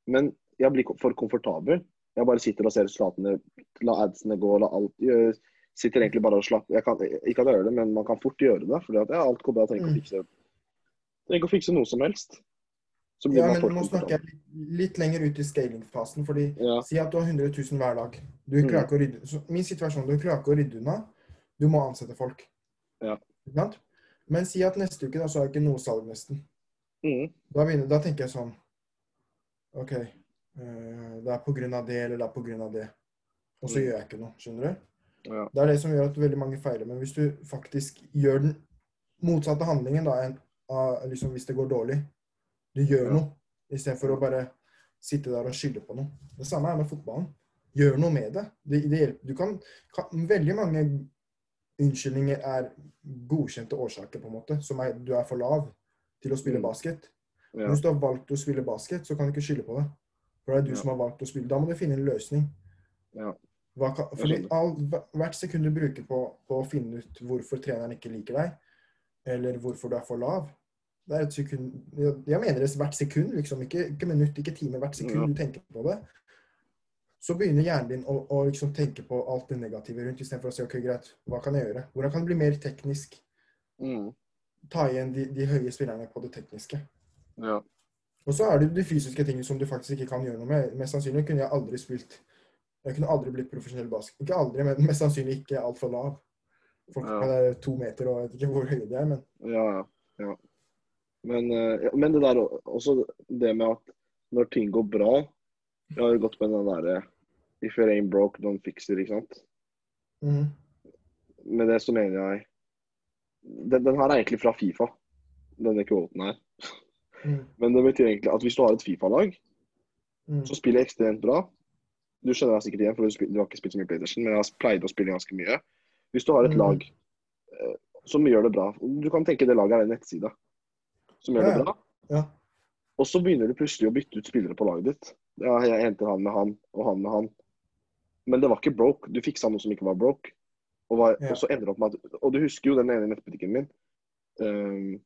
men jeg blir for komfortabel. Jeg bare sitter og ser resultatene, la adsene gå, la alt jeg Sitter egentlig bare og slapper Ikke at jeg gjør det, men man kan fort gjøre det. fordi at ja, alt går bra. Trenger ikke å Mm. fikse trenger å fikse noe som helst. Så blir Ja, man men nå snakker jeg litt, litt lenger ut i scaling-fasen. fordi Ja, Si at du har 100 000 hver dag. Du Mm. klarer ikke å rydde så Min situasjon, du klarer ikke å rydde unna. Du må ansette folk. Ja. Men si at neste uke da, så har jeg ikke noe salg nesten. mm, Da, begynner, da tenker jeg sånn OK. eh, det er på grunn av det, eller det er på grunn av det. Og så Mm. gjør jeg ikke noe. Skjønner du? ja, Det er det som gjør at veldig mange feiler. Men hvis du faktisk gjør den motsatte handlingen da, en, av liksom hvis det går dårlig Du gjør noe istedenfor å bare sitte der og skylde på noe. Det samme er med fotballen. Gjør noe med det. det, det. Du kan, kan, veldig mange unnskyldninger er godkjente årsaker, på en måte. Som er du er for lav til å spille Mm. basket. Ja. Hvis du har valgt å spille basket, så kan du ikke skylde på det. For det er du Ja. som har valgt å spille. Da må du finne en løsning. Ja. Kan, fordi all, hvert sekund du bruker på, på å finne ut hvorfor treneren ikke liker deg, eller hvorfor du er for lav det er et sekund, jeg, mener det hvert sekund, liksom. Ikke, ikke minutt, ikke time. Hvert sekund du tenker på det. Så begynner hjernen din å, å liksom tenke på alt det negative rundt, istedenfor å si OK, greit, hva kan jeg gjøre? Hvordan kan det bli mer teknisk? Mm. Ta igjen de, de høye spillerne på det tekniske. Ja. Og så er det de fysiske tingene som du faktisk ikke kan gjøre noe med. Mest sannsynlig kunne jeg aldri spilt Jeg kunne aldri blitt profesjonell basket. Ikke aldri, men mest sannsynlig ikke altfor lav. Folk Ja. er to meter og jeg vet ikke hvor høye de er, men Ja, ja. Men, eh, men det der også det med at når ting går bra Jeg har jo gått med den derre If it ain't broke, don't fix it, ikke sant? Mm. Med det så mener jeg den, den her er egentlig fra Fifa, denne kvoten her. Mm. Men det betyr egentlig at hvis du har et Fifa-lag mm. som spiller ekstremt bra Du skjønner deg sikkert igjen, for du, spil, du har ikke spilt så mye PlayStation, men jeg har pleid å spille ganske mye. Hvis du har et Mhm. lag eh, som gjør det bra Du kan tenke det laget er en nettside som gjør Ja, det bra. Ja. Og så begynner du plutselig å bytte ut spillere på laget ditt. Ja, jeg henter han med han, og han med han. Men det var ikke broke. Du fiksa noe som ikke var broke. Og, var, Ja. og så ender det opp med at Og du husker jo den ene nettbutikken min. Um,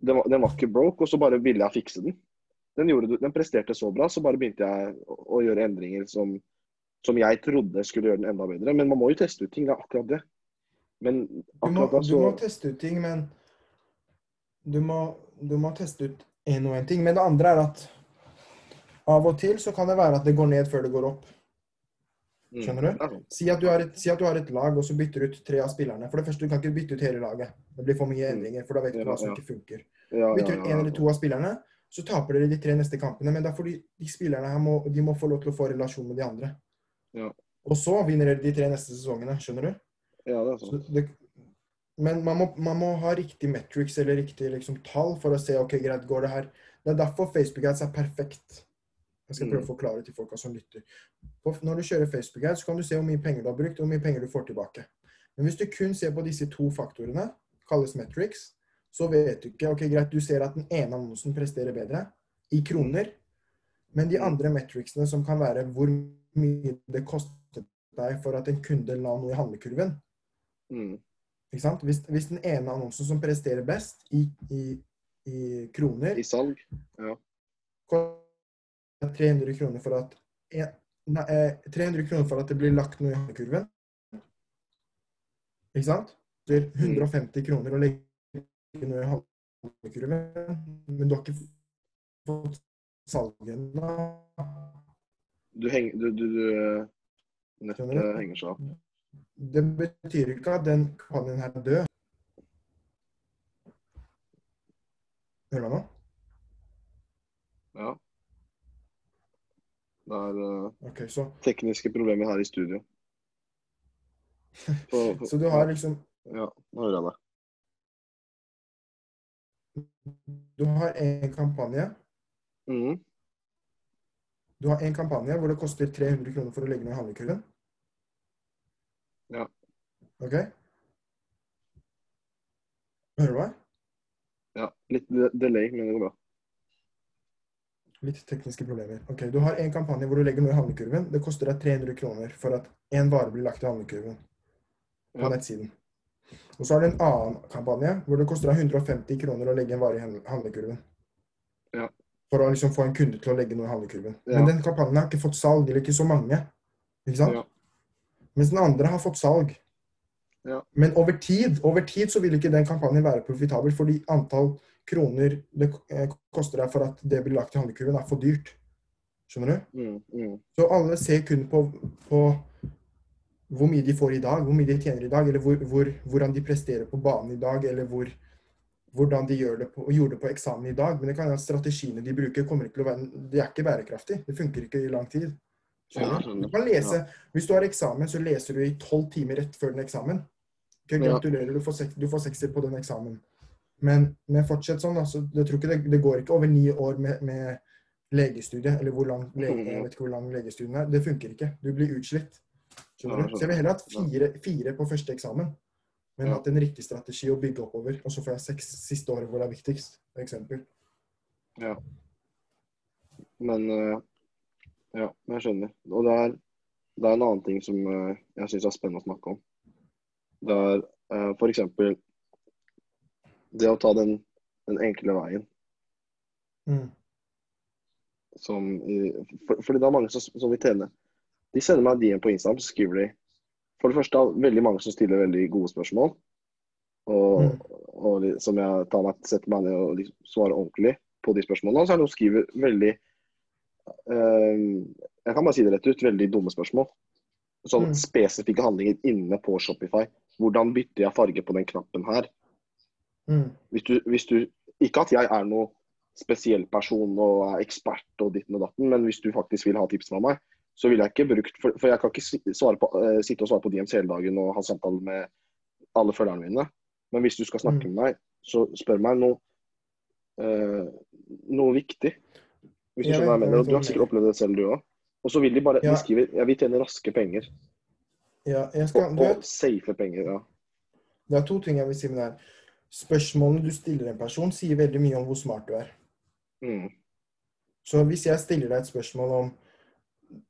den, var, den var ikke broke, og så bare ville jeg fikse den. Den, gjorde, den presterte så bra, så bare begynte jeg å, å gjøre endringer som, som jeg trodde skulle gjøre den enda bedre. Men man må jo teste ut ting, det er akkurat det. Men du, må, da så du må teste ut ting, men du må, du må teste ut én og én ting. Men det andre er at av og til så kan det være at det går ned før det går opp. Mm, skjønner du? det er. Si at du har et, si at du har et lag, og så bytter du ut tre av spillerne. For det første, du kan ikke bytte ut hele laget. Det blir for mye Mm. endringer, for da vet du hva som ikke funker. Bytter du ut én en eller to av spillerne, så taper dere de tre neste kampene. Men da får de, de spillerne her må, de må få lov til å få relasjon med de andre. Og så vinner dere de tre neste sesongene. Skjønner du? Ja, det er Så sant. det, men man må, man må ha riktig metrics eller riktig liksom, tall for å se ok, greit, går det her. Det er derfor Facebook Ads er perfekt. Jeg skal prøve Mm. å forklare til folka som lytter. Når du kjører Facebook Ads, så kan du se hvor mye penger du har brukt, og hvor mye penger du får tilbake. Men hvis du kun ser på disse to faktorene, kalles metrics, så vet du ikke Ok, greit, du ser at den ene annonsen presterer bedre i kroner, men de andre metricsene som kan være hvor mye det kostet deg for at en kunde la noe i handlekurven, Mm. Hvis, hvis den ene annonsen som presterer best i, i, i kroner, I salg. ja. 300 kroner for at nei, eh, 300 kroner for at det blir lagt noe i handlekurven, ikke sant? Det er 150 kroner å legge noe i handlekurven, men du har ikke fått salget ennå. Du henger du, du, du Nettet henger seg opp. Det betyr ikke at den kampanjen her er død. Hører du meg nå? Ja. Det er uh, okay, så, tekniske problemer her i studio. For- for- så du har liksom Ja, nå hører jeg deg. Du har en kampanje Mhm. Du har en kampanje hvor det koster 300 kroner for å legge ned handlekurven. Ja. OK? Hører du meg? Ja, litt delay, men det går bra. Litt tekniske problemer. Ok, Du har en kampanje hvor du legger noe i handlekurven. Det koster deg 300 kroner for at én vare blir lagt i handlekurven på Ja. nettsiden. Og så har du en annen kampanje hvor det koster deg 150 kroner å legge en vare i handle- handlekurven. Ja. For å liksom få en kunde til å legge noe i handlekurven. Ja. Men den kampanjen har ikke fått salg, eller ikke så mange. Ikke sant? Mens den andre har fått salg. Ja. Men over tid, over tid så vil ikke den kampanjen være profitabel, fordi antall kroner det eh, koster deg for at det blir lagt i handlekurven, er for dyrt. Skjønner du? Mm, mm. Så alle ser kun på, på hvor mye de får i dag, hvor mye de tjener i dag, eller hvor, hvor, hvordan de presterer på banen i dag, eller hvor, hvordan de det på, gjorde det på eksamen i dag. Men det kan være at strategiene de bruker, kommer ikke til å være Det er ikke bærekraftig. Det funker ikke i lang tid. Ja, du? kan lese, Hvis du har eksamen, så leser du i tolv timer rett før den eksamen. Okay, gratulerer, du får, seks, du får sekser på den eksamen. Men, men fortsett sånn. Altså, det, det går ikke over ni år med, med legestudie, eller hvor lang, lege, jeg vet ikke hvor lang legestudien er. Det funker ikke. Du blir utslitt. Skjønner du? Så jeg vil heller hatt fire, fire på første eksamen, men hatt en riktig strategi å bygge oppover. Og så får jeg seks siste året hvor det er viktigst. eksempel. Ja. Men eh, Ja, jeg skjønner. Og det er, det er en annen ting som eh, jeg syns er spennende å snakke om. Det er uh, f.eks. det å ta den, den enkle veien. Mm. Som for, fordi det er mange som, som vil tjene. De sender meg DM på Instagram, så skriver de For det første er veldig mange som stiller veldig gode spørsmål. Og, Mm. og som jeg tar meg, setter meg ned og liksom svarer ordentlig på de spørsmålene. Og så er det noen som skriver veldig eh, Jeg kan bare si det rett ut, veldig dumme spørsmål. Sånn Mm. spesifikke handlinger inne på Shopify. Hvordan bytter jeg farge på den knappen her? Mm. Hvis du, hvis du Ikke at jeg er noe spesiell person og er ekspert og ditten og datten, men hvis du faktisk vil ha tips fra meg, så ville jeg ikke brukt For, for jeg kan ikke på, uh, sitte og svare på DMs hele dagen og ha samtale med alle følgerne mine. Men hvis du skal snakke med meg, så spør meg noe uh, noe viktig. Hvis du skjønner hva jeg mener. Og du har sikkert opplevd det selv, du òg. Og så vil de bare Ja. De skriver ja, vi tjener raske penger. Ja, jeg skal, Og, og safe penger. ja. det er to ting jeg vil si med det her. Spørsmålene du stiller en person, sier veldig mye om hvor smart du er. Mm. Så hvis jeg stiller deg et spørsmål om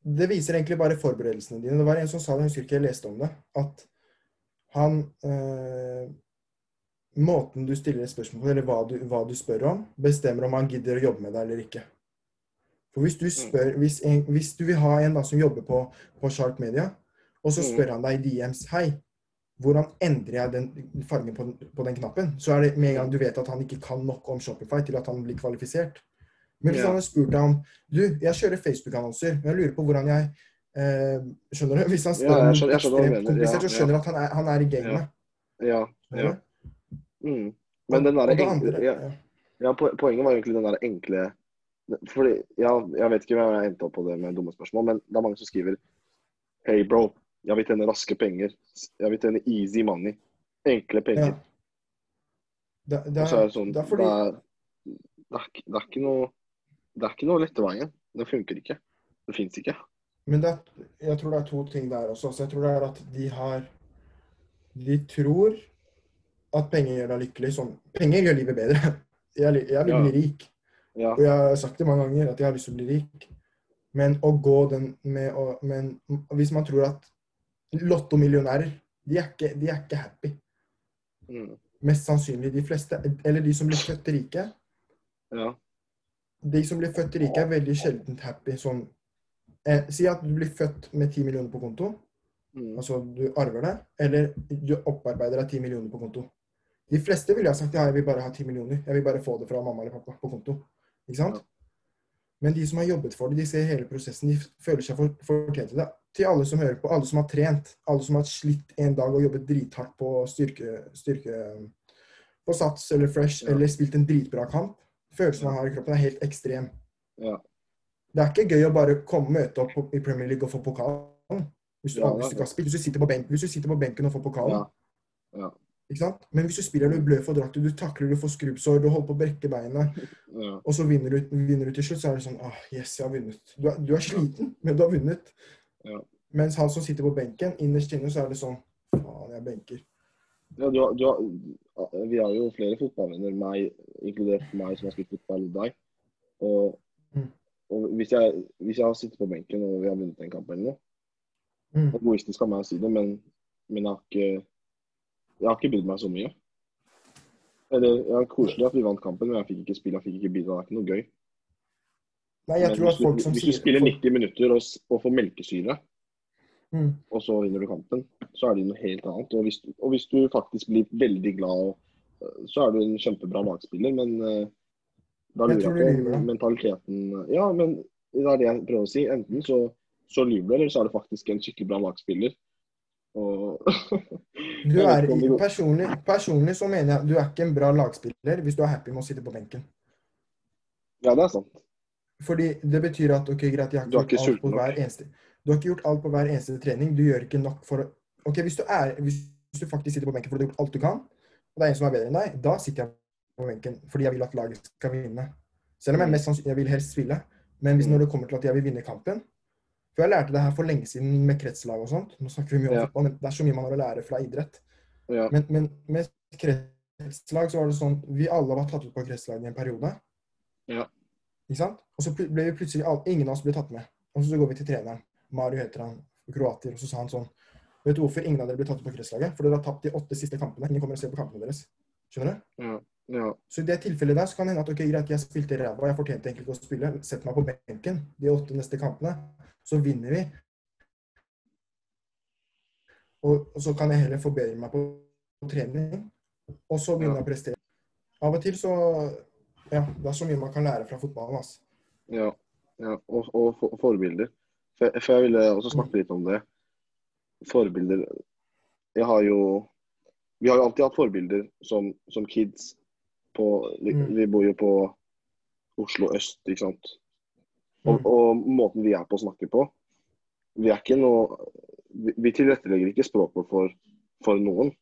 Det viser egentlig bare forberedelsene dine. Det var en som sa det, jeg husker ikke jeg leste om det, at han eh, Måten du stiller et spørsmål på, eller hva du, hva du spør om, bestemmer om han gidder å jobbe med deg eller ikke. For hvis du spør Hvis, en, hvis du vil ha en da som jobber på, på Shark Media, og så Mm. spør han deg i DMs Hei, hvordan endrer jeg den fargen på, på den knappen? Så er det med en gang du vet at han ikke kan nok om Shopify til at han blir kvalifisert. Men hvis Ja. han hadde spurt deg om Du, jeg kjører Facebook-annonser, men jeg lurer på hvordan jeg eh, Skjønner du? Hvis han spør Ja, jeg skjønner- jeg skjønner ekstremt komplisert, så skjønner du at han er, han er i gamet. Ja. Ja. Mm. Men den der enkle, ja, Poenget var egentlig den der enkle Fordi, ja, Jeg vet ikke hvem jeg endte opp på det med dumme spørsmål, men det er mange som skriver Hei, bro. Jeg vil tjene raske penger. Jeg vil tjene easy money. Enkle penger. Ja. Det, det, er er, det sånn det er fordi er, det, er, ikke- noe Det er ikke noe lette veien. Det funker ikke. Det fins ikke. Men det, jeg tror det er to ting der også. Så jeg tror det er at de har De tror at penger gjør deg lykkelig. Sånn, penger gjør livet bedre. Jeg, jeg blir Ja. rik. Ja. Og jeg har sagt det mange ganger at jeg har lyst til å bli rik. Men å gå den med å Men hvis man tror at lottomillionærer, de er ikke, de er ikke happy. Mm. Mest sannsynlig de fleste. Eller de som blir født rike. ja. De som blir født rike, er veldig sjelden happy. Sånn eh, Si at du blir født med 10 millioner på konto. Mm. Altså du arver det. Eller du opparbeider deg 10 millioner på konto. De fleste ville ha sagt ja, jeg vil bare ha 10 millioner. Jeg vil bare få det fra mamma eller pappa på konto. Ikke sant? Men de som har jobbet for det, de ser hele prosessen. De føler seg fortjent til det. Til alle som hører på, alle som har trent, alle som har slitt en dag og jobbet drithardt på styrke, styrke på sats eller fresh, Ja. eller spilt en dritbra kamp. Følelsen man har i kroppen, er helt ekstrem. Ja. Det er ikke gøy å bare komme møte opp i Premier League og få pokalen. Hvis du, Ja, ja. ikke hvis du, hvis du sitter på benken og får pokalen. Ikke sant? Men hvis du spiller, du blør for drakter, du takler, du får skrubbsår, du holder på å brekke beinet, ja. og så vinner du, vinner du til slutt, så er det sånn ah, Yes, jeg har vunnet. Du er, du er sliten, men du har vunnet. Ja. Mens han som sitter på benken, innerst inne, så er det sånn Faen, jeg benker. Ja, du har, du har, vi har jo flere fotballvenner, meg, inkludert meg som har spilt fotball, deg. Og, Mm. og hvis, jeg, hvis jeg har sittet på benken og vi har vunnet en kamp eller noe Mm. Egoistisk av meg å si det, men, men jeg har ikke jeg har ikke brydd meg så mye. Eller, er Koselig at vi vant kampen, men jeg fikk ikke spille, jeg fikk ikke bidra. Det er ikke noe gøy. Nei, jeg tror hvis, at folk du, som hvis du sier spiller 90 minutter og, og får melkesyre, mm. og så vinner du kampen, så er det noe helt annet. Og hvis, og hvis du faktisk blir veldig glad, øh, så er du en kjempebra lagspiller, men uh, da lurer jeg, jeg du på lyver, mentaliteten Ja, men det er det jeg prøver å si. Enten så, så lyver du, eller så er du faktisk en skikkelig bra lagspiller. Du er, personlig, personlig så mener jeg du er ikke en bra lagspiller hvis du er happy med å sitte på benken. Ja, det er sant. Fordi det betyr at ok, greit, jeg har ikke ikke gjort alt på nok. hver eneste Du har ikke gjort alt på hver eneste trening. Du gjør ikke nok for Ok, hvis du, er, hvis du faktisk sitter på benken fordi du har gjort alt du kan, og det er en som er bedre enn deg, da sitter jeg på benken fordi jeg vil at laget skal vinne. Selv om jeg Mm. mest sannsynlig jeg vil helst spille. Men hvis Mm. når det kommer til at jeg vil vinne kampen For jeg lærte det her for lenge siden med kretslag og sånt. Nå snakker vi mye om Ja. fotball, men det er så mye man har å lære fra idrett. Ja. Men, men med kretslag så var det sånn Vi alle var tatt ut på kretslag i en periode. Ja. Ikke sant? Og så ble vi plutselig alle, Ingen av oss ble tatt med. Og så går vi til treneren. Mario heter han. Kroater. Og så sa han sånn Vet du hvorfor ingen av dere ble tatt ut på kretslaget? For dere har tapt de åtte siste kampene. Ingen kommer og ser på kampene deres. Skjønner du? Ja. Ja. Så i det tilfellet der så kan det hende at ok, greit, jeg spilte ræva, jeg fortjente egentlig ikke å spille. Sett meg på benken de åtte neste kampene. Så vinner vi. Og, og så kan jeg heller forbedre meg på, på trening. Og så begynne Ja. å prestere. Av og til så Ja, det er så mye man kan lære fra fotballen. Altså. Ja, ja. Og, og for, forbilder. For, for jeg ville også snakke litt om det. Forbilder Jeg har jo Vi har jo alltid hatt forbilder som, som kids på vi, Mm. vi bor jo på Oslo øst, ikke sant. Og, Mm. og måten vi er på å snakke på Vi er ikke noe Vi, vi tilrettelegger ikke språket for, for noen.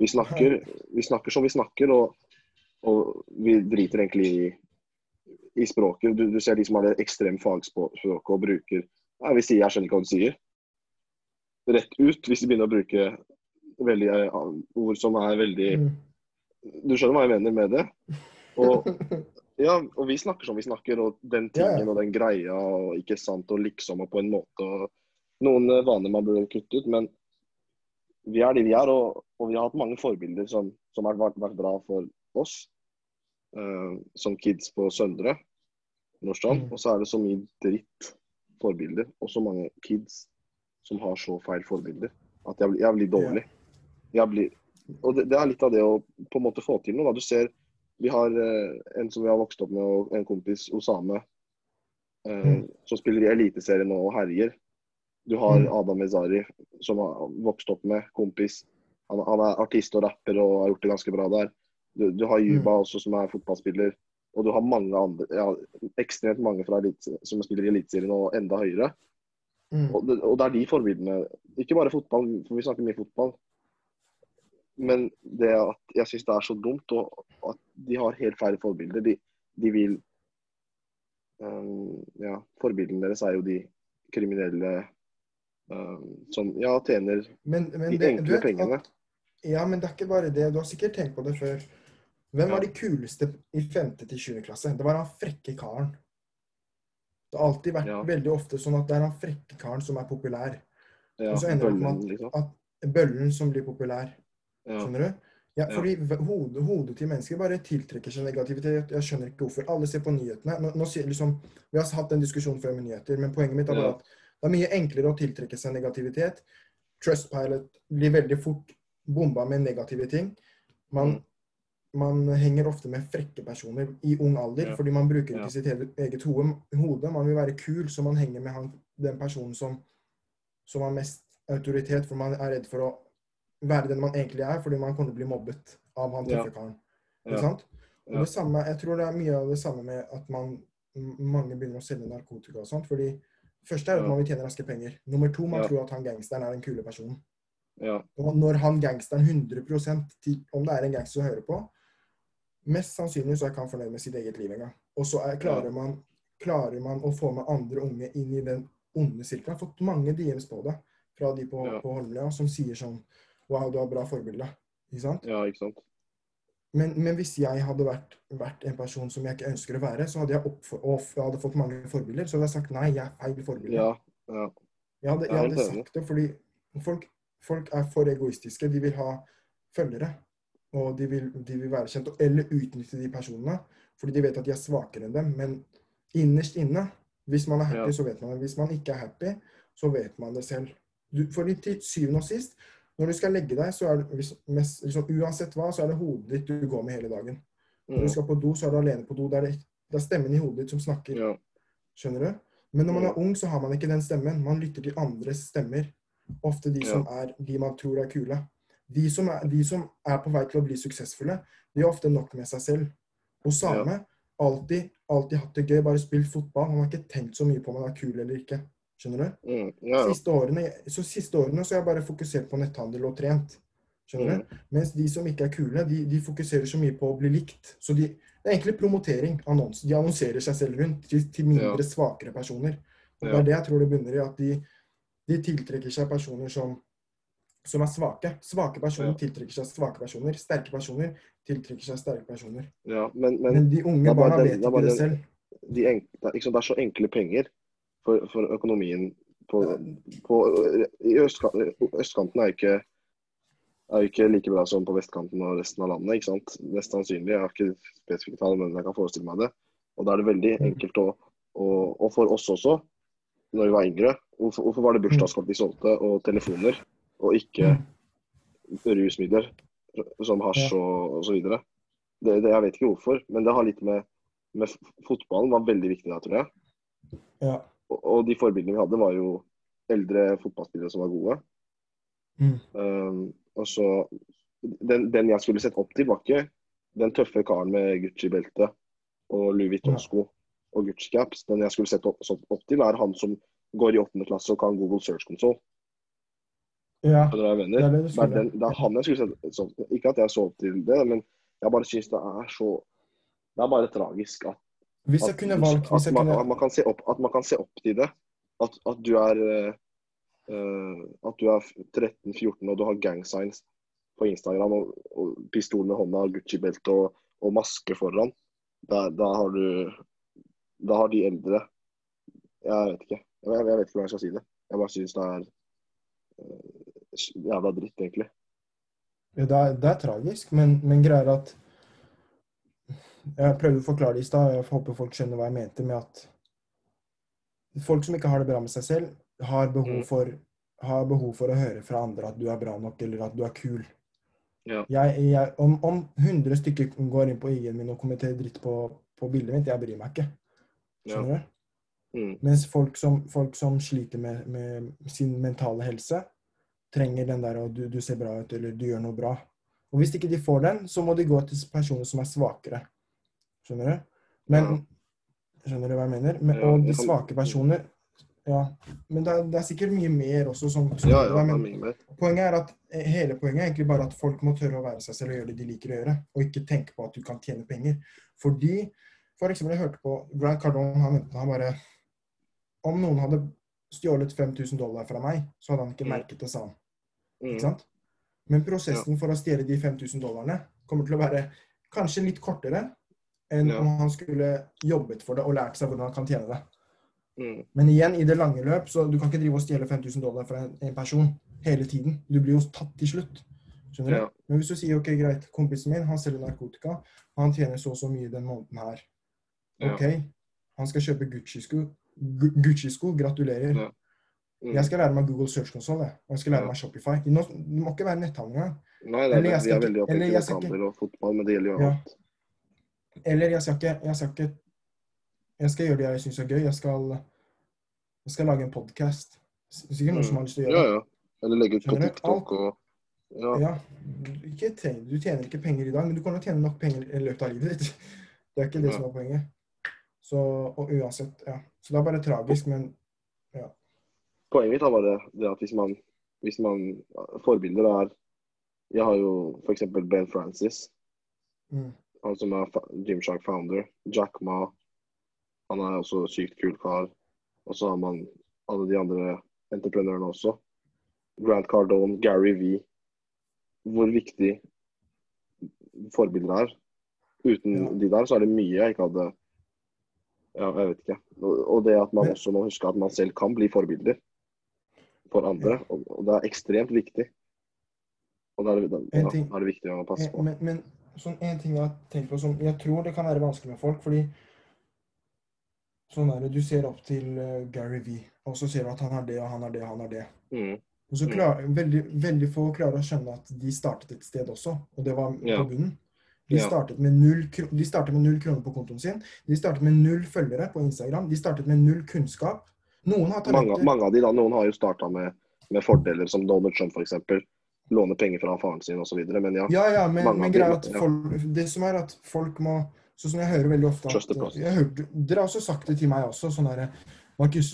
Vi snakker, vi snakker som vi snakker, og, og vi driter egentlig i i språket. Du, du ser de som har det ekstreme fagspråket og bruker Nei, Vi sier 'jeg skjønner ikke hva du sier'. Rett ut hvis de begynner å bruke veldig eh, ord som er veldig Mm. Du skjønner hva jeg mener med det? Og, ja, og vi snakker som vi snakker, og den tingen yeah. og den greia og ikke sant, og liksom og på en måte. og Noen eh, vaner man burde kutte ut, men vi er de vi er, og, og vi har hatt mange forbilder som, som har vært, vært bra for oss. Uh, som kids på Søndre Nordstrand. Mm. Og så er det så mye dritt forbilder, og så mange kids som har så feil forbilder, at jeg, blir- jeg blir dårlig. Jeg blir, og det, det er litt av det å på en måte få til noe. Da. Du ser, vi har eh, en som vi har vokst opp med, og en kompis, Osame, eh, Mm. som spiller i Eliteserien nå og herjer. Du har Mm. Adam Mezari, som har vokst opp med kompis. Han, han er artist og rapper og har gjort det ganske bra der. Du, du har Juba også, som er fotballspiller. Og du har mange andre, ja, ekstremt mange fra elite, som spiller i Eliteserien og enda høyere. Mm. Og det, og det er de forbildene. Ikke bare fotball, for vi snakker mye fotball. Men det at jeg syns det er så dumt, og at de har helt feil forbilder. De, de vil um, Ja, forbildene deres er jo de kriminelle um, som ja, tjener Men, men de det, enkle vet pengene. at Ja, men det er ikke bare det. Du har sikkert tenkt på det før. Hvem var de kuleste i 5. til 7. klasse? Det var han frekke karen. Det har alltid vært Ja. veldig ofte sånn at det er han frekke karen som er populær. Ja, Og så ender det med at, liksom. At bøllen som blir populær. Skjønner du? Ja, fordi hodet, hodet til mennesker bare tiltrekker seg negativitet. Jeg skjønner ikke hvorfor. Alle ser på nyhetene. Nå, nå liksom, Vi har hatt en diskusjon før med nyheter, men poenget mitt er bare at det er mye enklere å tiltrekke seg negativitet. Trustpilot blir veldig fort bomba med negative ting. Man, Mm. man henger ofte med frekke personer i ung alder fordi man bruker ikke sitt eget- hode. Man vil være kul, så man henger med han, den personen som, som har mest autoritet, for man er redd for å være den man egentlig er, fordi man kommer til å bli mobbet av han tøffe karen. Ikke sant? Og det samme, jeg tror det er mye av det samme med at man, mange begynner å selge narkotika og sånt. fordi Første er at man vil tjene raske penger. Nummer to, man tror at han gangsteren er den kule personen. Ja. Og når han gangsteren 100% om det er en gangster som hører på, mest sannsynlig så er ikke han fornøyd med sitt eget liv engang. Og så er, klarer, man, klarer man å få med andre unge inn i den onde sirkelen. Jeg har fått mange DMs på det fra de på, Ja. på Holmlia som sier sånn Wow, du har bra forbilde. Ikke sant? ja, ikke sant. Men, men hvis jeg hadde vært, vært en person som jeg ikke ønsker å være, så hadde jeg, jeg hadde fått mange forbilder, så hadde jeg sagt nei, jeg er feil forbilde. Ja. ja. Jeg hadde, Jeg hadde sagt det fordi folk, folk er for egoistiske. De vil ha følgere. Og de vil, de vil være kjent. Eller utnytte de personene. Fordi de vet at de er svakere enn dem. Men innerst inne, hvis man er happy, Ja. så vet man det. Hvis man ikke er happy, så vet man det selv. Du, for til syvende og sist, når du skal legge deg, så er det mest, liksom, uansett hva, så er det hodet ditt du går med hele dagen. Når Mm. du skal på do, så er du alene på do. Det er, det, det er stemmen i hodet ditt som snakker. ja. Skjønner du? Men når man Mm. er ung, så har man ikke den stemmen. Man lytter til andres stemmer. Ofte de som er de man tror er kule. De som er, de som er på vei til å bli suksessfulle, de er ofte nok med seg selv. Og Same alltid, alltid hatt det gøy, bare spilt fotball. Han har ikke tenkt så mye på om han er kul eller ikke. Skjønner du? Mm. ja, ja. Siste årene, så siste årene så har jeg bare fokusert på netthandel og trent. Skjønner du? Mm. Mens de som ikke er kule, de, de fokuserer så mye på å bli likt. Så de, det er egentlig promotering. Annons. De annonserer seg selv rundt til, til mindre Ja. svakere personer. Og Det er det jeg tror det bunner i. At de, de tiltrekker seg personer som som er svake. Svake personer Ja. tiltrekker seg svake personer. Sterke personer tiltrekker seg sterke personer. Ja, men, men Men de unge barna vet ikke det selv. de enkle, det er så enkle penger for, for økonomien på, på I østkanten, østkanten er jo ikke ikke like bra som på vestkanten og resten av landet. ikke sant? Mest sannsynlig. Jeg har ikke spesifikke tall, men jeg kan forestille meg det. Og da er det veldig enkelt å Og, og for oss også, når vi var yngre, hvorfor, hvorfor var det bursdagskort vi solgte, og telefoner, og ikke Mm. rusmidler som hasj og, osv.? Det, det, jeg vet ikke hvorfor, men det har litt med, med Fotballen var veldig viktig da, tror jeg. Ja. Og, de forbildene vi hadde, var jo eldre fotballspillere som var gode. Mm. Um, og så den, den jeg skulle sett opp til, var ikke den tøffe karen med Gucci-belte og Louis Vuitton-sko og Gucci-caps. Den jeg skulle sett opp, opp til, er han som går i åttende klasse og kan Google Search Console. ja. Det er det Det er, skulle. den, det er han jeg skulle sett så, Ikke at jeg så opp til det, men jeg bare syns det er så Det er bare tragisk at Hvis jeg kunne valgt at, man, kunne, at, man kan se opp, at man kan se opp til det. At, at du er eh, At du er 13-14 og du har gang signs på Instagram og, og pistol med hånda, Gucci-belte og, og maske foran. Da, da har du Da har de eldre Jeg vet ikke. Jeg, jeg vet ikke hvordan jeg skal si det. Jeg bare syns det er uh, jævla dritt, egentlig. Ja, det, er, det er tragisk, men, men greia er at Jeg prøvde å forklare det i stad, jeg håper folk skjønner hva jeg mente med at folk som ikke har det bra med seg selv, har behov Mm. for, har behov for å høre fra andre at du er bra nok, eller at du er kul. Ja. Jeg, jeg, om, om 100 stykker går inn på IG-en min og kommenterer dritt på, på bildet mitt, jeg bryr meg ikke. Ja. Skjønner du? Mm. Mens folk som, folk som sliter med, med sin mentale helse, trenger den der du, du ser bra ut, eller du gjør noe bra. Og hvis ikke de får den, så må de gå til personer som er svakere. Skjønner du? Men Skjønner du hva jeg mener? Men, og de svake personer Ja. Men det er, det er sikkert mye mer også. Som, som, Ja, ja, men mye mer. poenget er at eh, Hele poenget er egentlig bare at folk må tørre å være seg selv og gjøre det de liker å gjøre, og ikke tenke på at du kan tjene penger. Fordi For eksempel, jeg hørte på Grant Cardone, han mente han bare Om noen hadde stjålet 5000 dollar fra meg, så hadde han ikke Mm. merket det, sa han. Mm. Ikke sant? Men prosessen for å stjele de 5000 dollarene kommer til å være kanskje litt kortere enn Ja. om han skulle jobbet for det og lært seg hvordan han kan tjene det. Mm. Men igjen, i det lange løp, så du kan ikke drive og stjele 5000 dollar fra en, en person hele tiden. Du blir jo tatt til slutt. Skjønner du? Ja. Men hvis du sier ok, greit, kompisen min han selger narkotika, han tjener så og så mye den måneden her. Ja. Ok, han skal kjøpe Gucci-sko. Gucci-sko, gratulerer. Ja. Mm. Jeg skal lære meg Google Search Console, og jeg skal lære Ja. meg Shopify. Det må, ikke være netthandler engang. Nei, det er, Eller jeg skal, vi er veldig opptatt av handel og fotball, men det gjelder jo Ja. alt. Eller jeg skal ikke Jeg skal, ikke, jeg skal gjøre det jeg syns er gøy. Jeg skal, jeg skal lage en podkast. Sikkert noen som har lyst til å gjøre det. ja. Eller legge ut på TikTok og Ja. Ja, tjener, Du tjener ikke penger i dag, men du kommer til å tjene nok penger i løpet av livet ditt. Det er ikke det Ja. som er poenget. Så, og uansett, ja. Så det er bare tragisk, men Poenget mitt er bare det at hvis man, hvis man Forbilder er Jeg har jo f.eks. Ben Francis, mm, han som er Gymshark founder. Jack Ma. Han er også sykt kul kar. Og så har man alle de andre entreprenørene også. Grant Cardone, Gary V. Hvor viktig forbilder er. Uten Ja. de der, så er det mye jeg ikke hadde Ja, jeg vet ikke. Og det at man også må huske at man selv kan bli forbilder for andre. Og, det er ekstremt viktig. Og da er det, da, da er det viktig å passe Eh, på. Men, men sånn en ting jeg har tenkt på som jeg tror det kan være vanskelig med folk, fordi sånn er det, du ser opp til eh, Gary V, og så ser du at han har det, og han har det, og han har det. Mm. Og så Mm. klar, veldig, veldig få klarer å skjønne at de startet et sted også, og det var Ja. på bunnen. De startet, med null, de startet med null kroner på kontoen sin. De startet med null følgere på Instagram. De startet med null kunnskap. Noen har Mange, talenter. mange av de da, Noen har jo starta med, med fordeler, som Donald Trump f.eks. Låne penger fra faren sin osv. Men ja, Ja, ja, men, men greia at folk, det som er at folk må Sånn som jeg hører veldig ofte at, hørte, Dere har også sagt det til meg også. sånn der, Markus,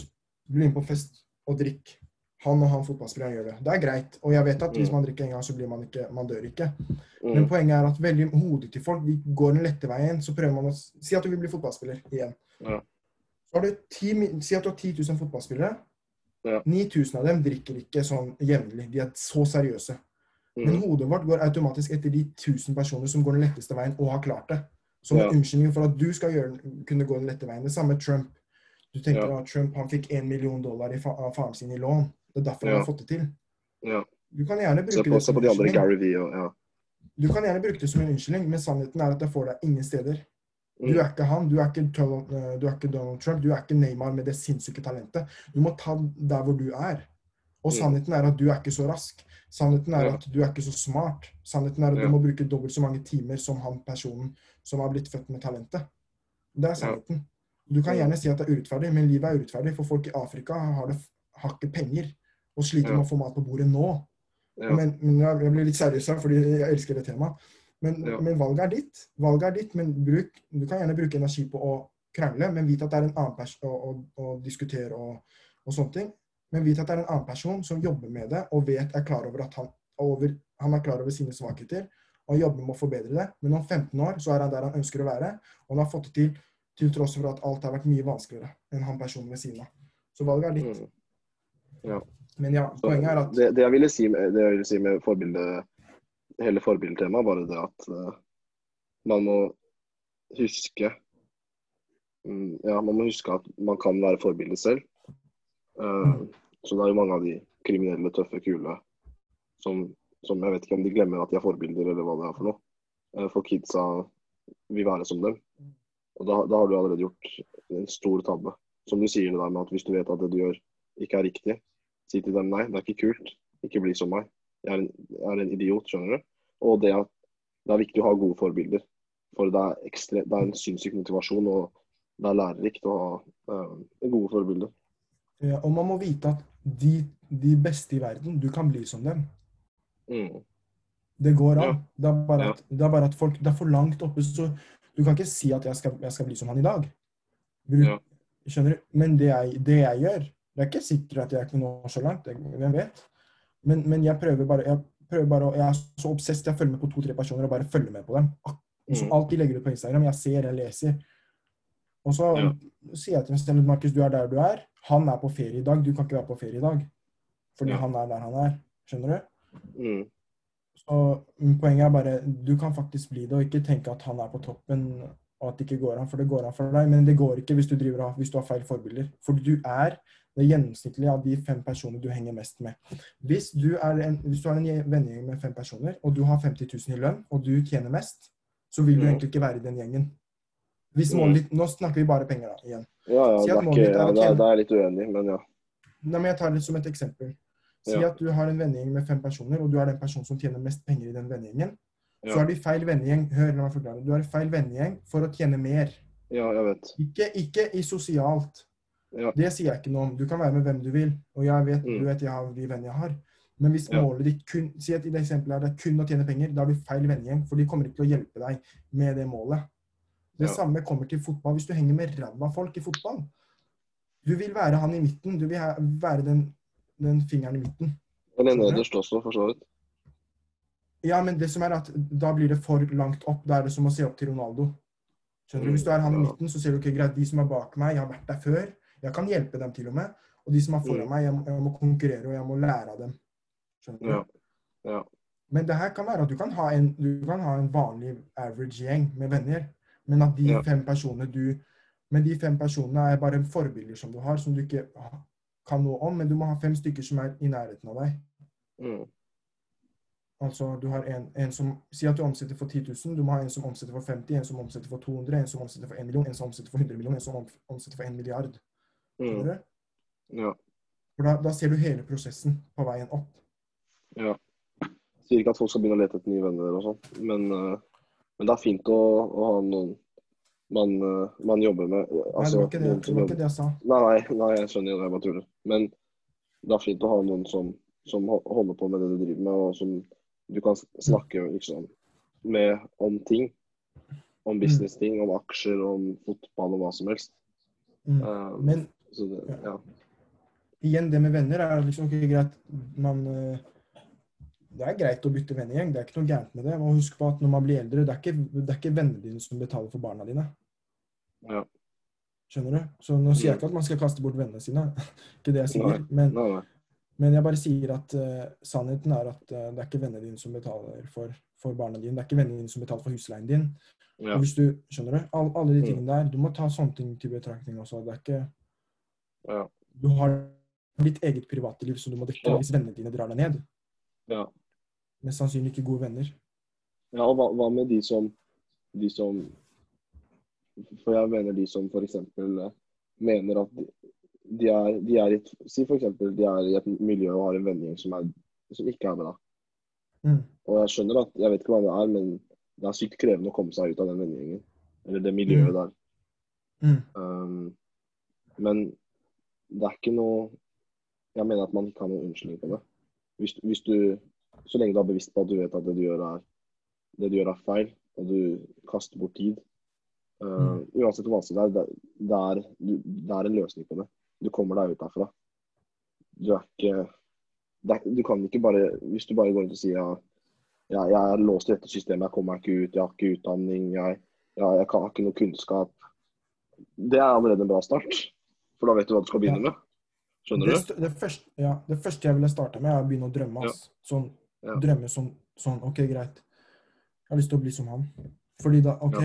bli med på fest og drikk. Han og han fotballspilleren gjør det. Det er greit. Og jeg vet at hvis Mm. man drikker en gang, så blir man ikke Man dør ikke. Men mm, poenget er at veldig hodet til folk de går den lette veien. Så prøver man å Si at du vil bli fotballspiller igjen. Ja. Så har du ti, Si at du har 10 000 fotballspillere. Ja. 9000 av dem drikker ikke sånn jevnlig. De er så seriøse. Men Mm. hodet vårt går automatisk etter de 1000 personer som går den letteste veien og har klart det. Som en unnskyldning for at du skal gjøre, kunne gå den lette veien. Det samme Trump. Du tenker Ja. at Trump han fikk 1 million dollar i fa av faren sin i lån. Det er derfor han har fått det til. Ja. Du kan gjerne bruke på, det som en unnskyldning. Ja. Du kan gjerne bruke det som en unnskyldning, men sannheten er at det får deg ingen steder. Du Mm. er ikke han, du er ikke, eh, du er ikke Donald Trump, du er ikke Neymar med det sinnssyke talentet. Du må ta der hvor du er. Og Mm. sannheten er at du er ikke så rask. Sannheten er at du er ikke så smart. Sannheten er at du må bruke dobbelt så mange timer som han personen som har blitt født med talentet. Det er sannheten. Du kan gjerne si at det er urettferdig, men livet er urettferdig. For folk i Afrika har, det, har ikke penger og sliter med å få mat på bordet nå. Men, men jeg blir litt seriøs her, fordi jeg elsker det temaet. Men, Ja. men valget er ditt. Valget er ditt, men bruk, du kan gjerne bruke energi på å krangle, men vit at det er en annen person å, å, å diskutere og, og sånne ting. Men vit at det er en annen person som jobber med det og vet er klar over at han, over, han er klar over sine svakheter og jobber med å forbedre det. Men om 15 år så er han der han ønsker å være, og han har fått det til til tross for at alt har vært mye vanskeligere enn han personen ved siden av. Så valget er ditt. Mm. Men ja, poenget er at det, det, jeg ville si med, det jeg ville si med forbilde, hele forbildetemaet, bare det at uh, man må huske um, Ja, man må huske at man kan være forbilde selv. Uh, så det er jo mange av de kriminelle, tøffe, kule som, som jeg vet ikke om de glemmer at de er forbilder, eller hva det er for noe. Uh, for kidsa vil være som dem. Og da, da har du allerede gjort en stor tabbe. Som du sier det der med at hvis du vet at det du gjør ikke er riktig, si til dem nei, det er ikke kult. Ikke bli som meg. Jeg er en, jeg er en idiot, skjønner du. Og det, at det er viktig å ha gode forbilder. For det er, ekstre, det er en sinnssyk motivasjon, og det er lærerikt å ha um, gode forbilder. ja, Og man må vite at de, de beste i verden, du kan bli som dem. Mm. Det går an. Ja. Det, er bare at, det er bare at folk Det er for langt oppe, så du kan ikke si at jeg skal, jeg skal bli som han i dag. Bruk, Ja. Skjønner du? Men det jeg, det jeg gjør Det er ikke sikkert at jeg kan nå så langt, jeg, hvem vet. Men, men jeg prøver bare jeg prøver bare å, jeg er så obsess, jeg følger med på to-tre personer og bare følger med på dem. Så Mm. alt de legger ut på Instagram. Jeg ser, jeg leser. Og så Ja. sier jeg til meg selv Markus, du er der du er. Han er på ferie i dag, du kan ikke være på ferie i dag. Fordi Ja. han er der han er. Skjønner du? Mm. Så mm, poenget er bare du kan faktisk bli det, og ikke tenke at han er på toppen og at det ikke går an. For det går an for deg, men det går ikke hvis du, driver, av- hvis du har feil forbilder. For du er det gjennomsnittlige av de fem personene du henger mest med. Hvis du, er en, hvis du har en vennegjeng med fem personer, og du har 50 000 i lønn, og du tjener mest, så vil du Mm. egentlig ikke være i den gjengen. Mm. ditt, Nå snakker vi bare penger da, igjen. Ja, ja, Si er ikke, er ja, det er, det er litt uenig men ja. Nei, men Jeg tar det som et eksempel. Si Ja. at du har en vennegjeng med fem personer, og du er den personen som tjener mest penger i den vennegjengen. Så Ja. er du i feil vennegjeng. Hør, la meg forklare. Du er i feil vennegjeng for å tjene mer. Ja, jeg vet. Ikke, ikke i sosialt. Ja. Det sier jeg ikke noe om. Du kan være med hvem du vil. Og jeg vet, Mm. du vet jeg har de vennene jeg har. Men hvis Ja. målet ditt kun Si at i det eksempelet er det kun å tjene penger, da har du feil vennegjeng. For de kommer ikke til å hjelpe deg med det målet. Det Ja. samme kommer til fotball. Hvis du henger med ræva folk i fotball Du vil være han i midten. Du vil være den, den fingeren i midten. Eller nederst også, for så vidt. Ja, men det som er at da blir det for langt opp. Da er det som å se opp til Ronaldo. Skjønner du? Hvis du er han i midten, så ser du ikke greit, de som er bak meg, jeg har vært der før. Jeg kan hjelpe dem til og med. Og de som er foran Mm. meg, jeg må, jeg må konkurrere og jeg må lære av dem. Skjønner du? Ja. Ja. Men det her kan være at du kan ha en, du kan ha en vanlig average gjeng med venner, men at de Ja. fem personene du Men de fem personene er bare forbilder som du har, som du ikke kan noe om. Men du må ha fem stykker som er i nærheten av deg. Mm. Altså, du har en, en som Si at du omsetter for 10 000. Du må ha en som omsetter for 50, en som omsetter for 200, en som omsetter for 1 million, en som omsetter for 100 millioner, en som omsetter for 1 milliard. Mm. Ja. For da, da ser du hele prosessen på veien opp. ja. Sier ikke at folk skal begynne å lete etter nye venner og sånn, men, eh, men det er fint å, å ha noen man, eh, man jobber med. Nei, det Altså, var ikke det, det, var ikke det jeg sa. Nei, nei, jeg skjønner jo det, jeg bare tuller. Men det er fint å ha noen som, som holder på med det du driver med, og som du kan snakke liksom, med om ting. Om business-ting, om aksjer, om fotball, og hva som helst. Mm. Um, Men det, ja. igjen, det med venner er liksom ikke greit man eh, Det er greit å bytte vennegjeng, det er ikke noe gærent med det. Og husk på at når man blir eldre, det er ikke, det er ikke vennene dine som betaler for barna dine. Ja. Skjønner du? Så nå sier jeg ikke at man skal kaste bort vennene sine, ikke det jeg sier. Nei. Men, Nei, men jeg bare sier at uh, sannheten er at uh, det er ikke vennene dine som betaler for, for barna dine. Det er ikke vennene dine som betaler for husleien din. Ja. Og hvis du, skjønner du? All, alle de Mm. tingene der. Du må ta sånne ting til betraktning også. Det er ikke Ja. Du har ditt eget private liv som du må dekke Ja. hvis vennene dine drar deg ned. Ja. Mest sannsynlig ikke gode venner. Ja, og hva, hva med de som, de som For jeg mener de som f.eks. mener at de, de, er, de er i et Si f.eks. de er i et miljø og har en vennegjeng som, er, som ikke er bra. Mm. Og jeg skjønner at Jeg vet ikke hva det er, men det er sykt krevende å komme seg ut av den vennegjengen. Eller det miljøet Mm. der. Mm. Um, men det er ikke noe Jeg mener at man ikke har noen unnskyldning på det. Hvis, hvis du, så lenge du er bevisst på at du vet at det du gjør er, det du gjør er feil, og du kaster bort tid uh, Uansett hvor vanskelig det er, det, er det er en løsning på det. Du kommer deg ut derfra. Du er ikke det Du kan ikke bare Hvis du bare går rundt og sier ja, jeg, jeg er låst i dette systemet, jeg kommer meg ikke ut, jeg har ikke utdanning, jeg, jeg, jeg kan, har ikke noe kunnskap. Det er allerede en bra start. For da vet du hva du skal begynne med. Skjønner Det, du? det, første, ja, det første jeg ville starta med, er å begynne å drømme. Ja. Sånn, Ja. Drømme sånn, sånn OK, greit. Jeg har lyst til å bli som han. Fordi da OK,